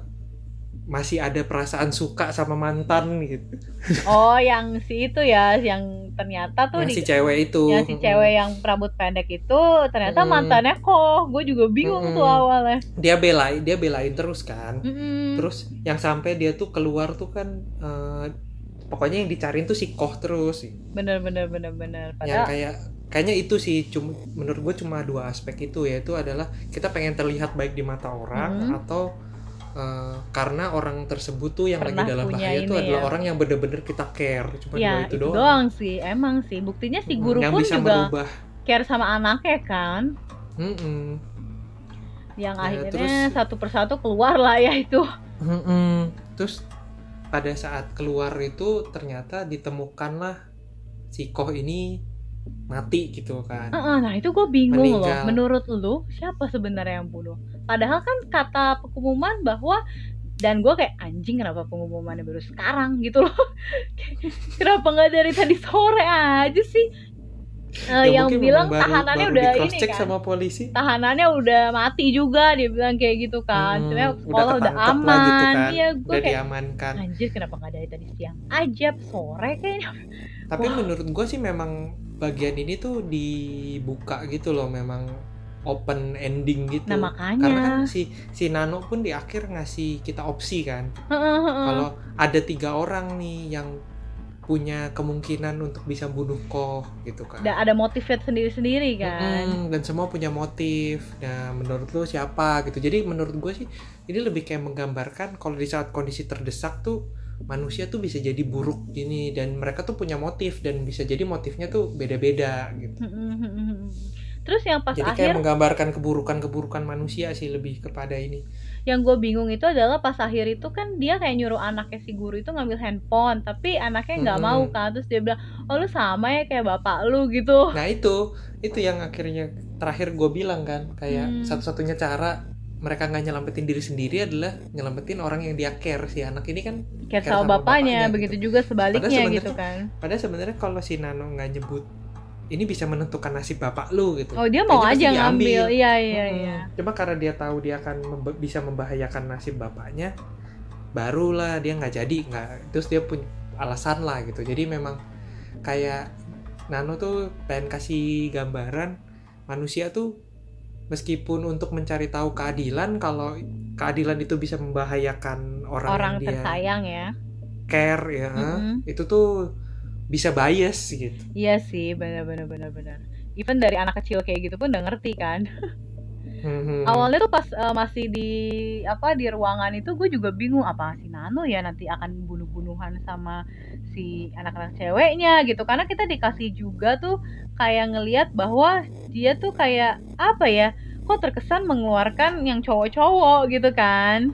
masih ada perasaan suka sama mantan gitu oh yang si itu ya yang ternyata tuh yang di si cewek itu yang si cewek yang rambut pendek itu ternyata Mm-mm. mantannya kok gue juga bingung tuh Mm-mm. awalnya dia belain dia belain terus kan Mm-mm. terus yang sampai dia tuh keluar tuh kan eh, pokoknya yang dicariin tuh si koh terus bener bener bener bener yang padahal kayak kayaknya itu sih cuma menurut gue cuma dua aspek itu yaitu adalah kita pengen terlihat baik di mata orang Mhm. atau eh, karena orang tersebut tuh yang Pernah lagi dalam bahaya itu ini adalah ya. orang yang bener-bener kita care cuma ya itu, itu doang, doang sih emang sih buktinya si guru yang pun bisa juga merubah care sama anaknya kan Mm-mm. yang Ya, akhirnya terus- satu persatu keluar lah ya itu Mm-mm. terus pada saat keluar itu ternyata ditemukanlah si koh ini mati gitu kan. Heeh, nah itu gue bingung loh. Meninggal. menurut lu siapa sebenarnya yang bunuh? Padahal kan kata pengumuman bahwa dan gue kayak anjing kenapa pengumumannya baru sekarang? gitu loh. (laughs) Kenapa nggak dari tadi sore aja sih Ya, yang bilang baru- tahanannya baru udah ini kan sama polisi tahanannya udah mati juga dia bilang kayak gitu kan Hmm, sebenarnya udah sekolah udah, ketangkep aman gitu kan. iya gue udah kayak diamankan anjir kenapa nggak dari tadi siang aja sore kayaknya Tapi Wah. menurut gue sih memang bagian ini tuh dibuka gitu loh, memang open ending gitu. nah Karena kan makanya si si Nano pun di akhir ngasih kita opsi kan. Kalau ada tiga orang nih yang punya kemungkinan untuk bisa bunuh Koh gitu kan. Udah ada motifnya sendiri-sendiri kan Mm-mm, dan semua punya motif. Nah, menurut lu siapa gitu. Jadi menurut gue sih ini lebih kayak menggambarkan kalau di saat kondisi terdesak tuh manusia tuh bisa jadi buruk gini dan mereka tuh punya motif dan bisa jadi motifnya tuh beda-beda gitu. Terus yang pas Jadi akhir kayak menggambarkan keburukan-keburukan manusia sih lebih kepada ini. Yang gue bingung itu adalah pas akhir itu kan dia kayak nyuruh anaknya si guru itu ngambil handphone tapi anaknya nggak Mm-mm. mau kan terus dia bilang oh lu sama ya kayak bapak lu gitu Nah, itu itu yang akhirnya terakhir gue bilang kan kayak Hmm. satu-satunya cara mereka nggak nyelamatin diri sendiri adalah nyelamatin orang yang dia care si anak ini kan kayak Care sama sama bapaknya, bapaknya begitu gitu. juga sebaliknya gitu kan Padahal sebenarnya kalau si Nano nggak nyebut ini bisa menentukan nasib bapak lu gitu. oh dia mau Kayaknya aja ngambil iya iya Mm-mm. iya Cuma karena dia tahu dia akan memba- bisa membahayakan nasib bapaknya, barulah dia nggak jadi nggak. Terus dia punya alasan lah gitu. Jadi memang kayak Nano tuh pengen kasih gambaran manusia tuh meskipun untuk mencari tahu keadilan kalau keadilan itu bisa membahayakan orang, orang yang dia tersayang ya care ya Mm-mm. itu tuh bisa bias gitu. Iya sih benar benar benar benar. Even dari anak kecil kayak gitu pun udah ngerti kan. Mhm. awalnya tuh pas eh, masih di apa di ruangan itu gue juga bingung apa si Nano ya nanti akan bunuh-bunuhan sama si anak-anak ceweknya gitu. Karena kita dikasih juga tuh kayak ngelihat bahwa dia tuh kayak apa ya kok terkesan mengeluarkan yang cowok-cowok gitu kan.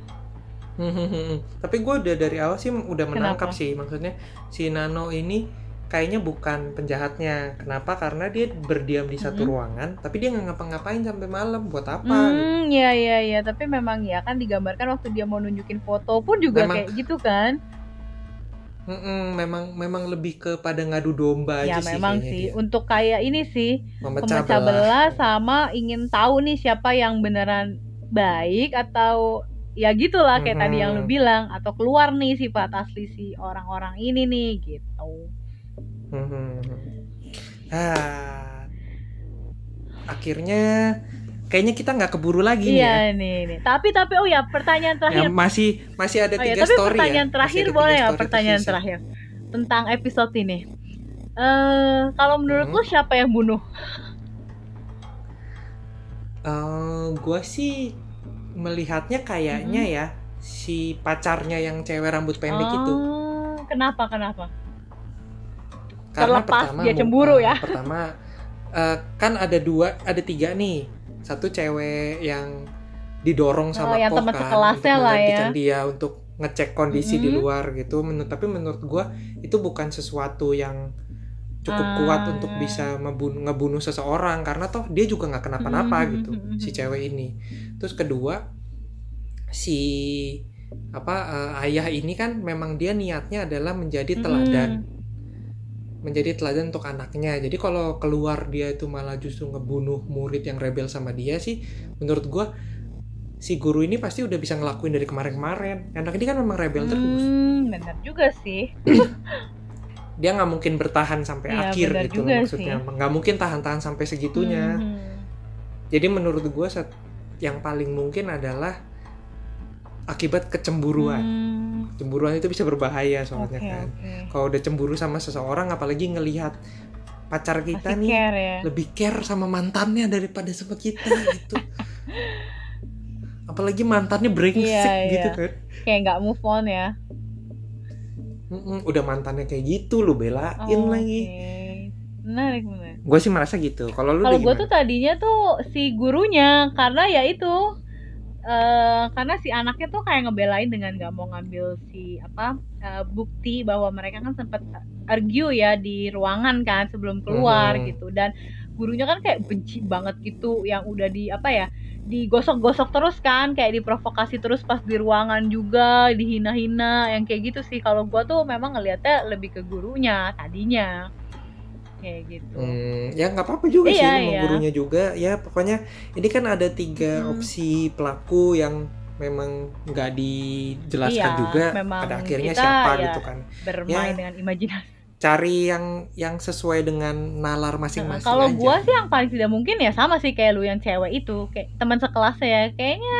Tapi gue udah dari awal sih udah menangkap Kenapa? sih. Maksudnya si Nano ini kayaknya bukan penjahatnya. Kenapa? Karena dia berdiam di satu Mhm. ruangan, tapi dia nggak ngapa-ngapain sampai malam. Buat apa? gitu. Hmm, ya ya ya, tapi memang ya kan digambarkan waktu dia mau nunjukin foto pun juga Memang- kayak gitu kan. Mm-mm, memang memang lebih kepada ngadu domba Ya aja sih memang kayaknya sih dia. untuk kayak ini sih Memecah, pemecah belah. belah sama ingin tahu nih siapa yang beneran baik atau ya gitulah kayak tadi yang lu bilang atau keluar nih sifat asli si orang-orang ini nih gitu. Mhm. Ah, akhirnya kayaknya kita nggak keburu lagi nih ya. Iya nih nih. Tapi tapi oh ya pertanyaan Ya, terakhir. masih masih ada Oh ya, tapi story pertanyaan ya. terakhir Masih boleh ya story pertanyaan tersisa. terakhir tentang episode ini. Eh kalau menurut Hmm. lu siapa yang bunuh? Eh, gua sih melihatnya kayaknya Mhm. ya si pacarnya yang cewek rambut pendek itu. Oh, Kenapa kenapa? Karena terlepas pertama dia cemburu eh, ya. Pertama eh, kan ada dua, ada tiga nih. Satu cewek yang didorong sama Oh, yang teman kan sekelasnya untuk lah ya. dia untuk ngecek kondisi di Mhm. luar gitu. Menurut tapi menurut gua itu bukan sesuatu yang cukup Ah. kuat untuk bisa membunuh, ngebunuh seseorang karena toh dia juga nggak kenapa-napa Mhm, gitu mhm, mhm. si cewek ini. Terus kedua si apa eh, ayah ini kan memang dia niatnya adalah menjadi teladan Mm-mm. Menjadi teladan untuk anaknya. Jadi kalau keluar dia itu malah justru ngebunuh murid yang rebel sama dia sih, menurut gua si guru ini pasti udah bisa ngelakuin dari kemarin-kemarin. Anak ini kan memang rebel terus. Hmm, benar juga sih. (clears throat) Dia nggak mungkin bertahan sampai Iya, akhir gitu loh maksudnya. Nggak mungkin tahan-tahan sampai segitunya. Mhm. Jadi menurut gua set- yang paling mungkin adalah akibat kecemburuan. Hmm, Cemburuan itu bisa berbahaya soalnya kan. oke. Kalau udah cemburu sama seseorang apalagi ngelihat pacar kita Masih nih care ya. lebih care sama mantannya daripada sama kita gitu. (laughs) Apalagi mantannya brengsek Iya, gitu iya. kan. Kayak nggak move on ya. Mm-mm, udah mantannya kayak gitu lu belain Oh, lagi. Oke. Menarik, menarik. Gue sih merasa gitu. Kalau lu Kalau gue tuh tadinya tuh si gurunya karena ya itu eh karena si anaknya tuh kayak ngebelain dengan gak mau ngambil si apa eh, bukti bahwa mereka kan sempat argue ya di ruangan kan sebelum keluar Mhm. gitu. Dan gurunya kan kayak benci banget gitu yang udah di apa ya digosok-gosok terus kan kayak diprovokasi terus pas di ruangan juga dihina-hina yang kayak gitu sih. Kalau gua tuh memang ngelihatnya lebih ke gurunya tadinya kayak gitu Hmm, ya nggak apa-apa juga sih Iya, sama iya. gurunya juga. Ya pokoknya ini kan ada tiga Hmm. opsi pelaku yang memang nggak dijelaskan Iya, juga pada akhirnya kita siapa ya gitu kan. bermain Ya. dengan imajinasi. Cari yang yang sesuai dengan nalar Nah, masing-masing kalau gua sih yang paling tidak mungkin ya sama sih kayak lu yang cewek itu, kayak teman sekelasnya ya. Kayaknya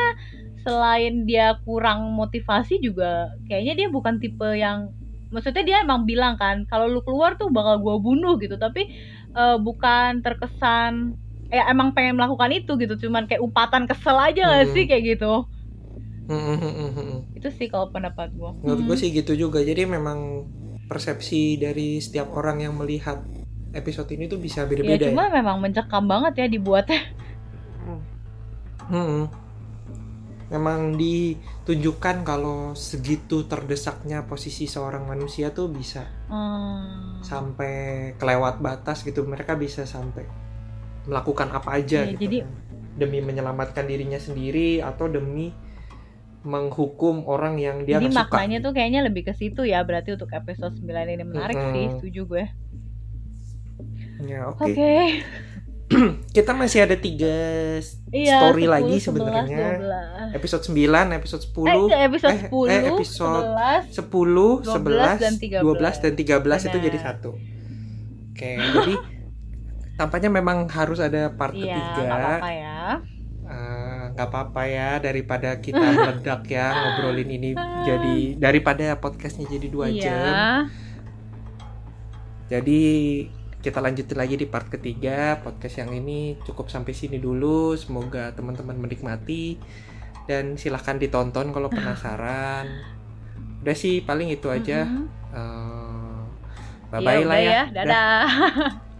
selain dia kurang motivasi juga kayaknya dia bukan tipe yang maksudnya dia emang bilang kan kalau lu keluar tuh bakal gua bunuh gitu, tapi eh, bukan terkesan ya emang pengen melakukan itu gitu, cuman kayak umpatan kesel aja nggak Hmm. sih kayak gitu. Hmm, hmm, hmm. Itu sih kalau pendapat gua. Menurut gue sih gitu juga. Jadi memang persepsi dari setiap orang yang melihat episode ini tuh bisa Ya beda-beda ya. cuma memang mencekam banget ya dibuatnya. Hmm. Memang ditunjukkan kalau segitu terdesaknya posisi seorang manusia tuh bisa Hmm. sampai kelewat batas gitu. Mereka bisa sampai melakukan apa aja Iya, gitu jadi- kan. demi menyelamatkan dirinya sendiri atau demi menghukum orang yang dia Jadi suka. maknanya tuh kayaknya lebih ke situ ya berarti untuk episode 9 ini menarik Mm-mm. sih, setuju gue. Ya, Oke. oke. (clears throat) Kita masih ada tiga Iya, story 10, lagi 11, sebenarnya. 12. Episode 9, episode 10, Eh, episode eh, 10, eh, episode 11. 10, 12 11, dan 13. 12 dan 13 itu Benar. jadi satu. Oke, jadi (laughs) tampaknya memang harus ada part Iya, ketiga. nggak apa-apa ya. Eh, nggak apa-apa ya daripada kita meledak ya (laughs) ngobrolin ini jadi daripada podcastnya jadi dua iya. jam. Jadi kita lanjutin lagi di part ketiga. Podcast yang ini cukup sampai sini dulu. Semoga teman-teman menikmati. Dan silahkan ditonton kalau penasaran. Udah sih paling itu aja. Mhm. Eh, bye bye lah udah ya. Dadah. (laughs)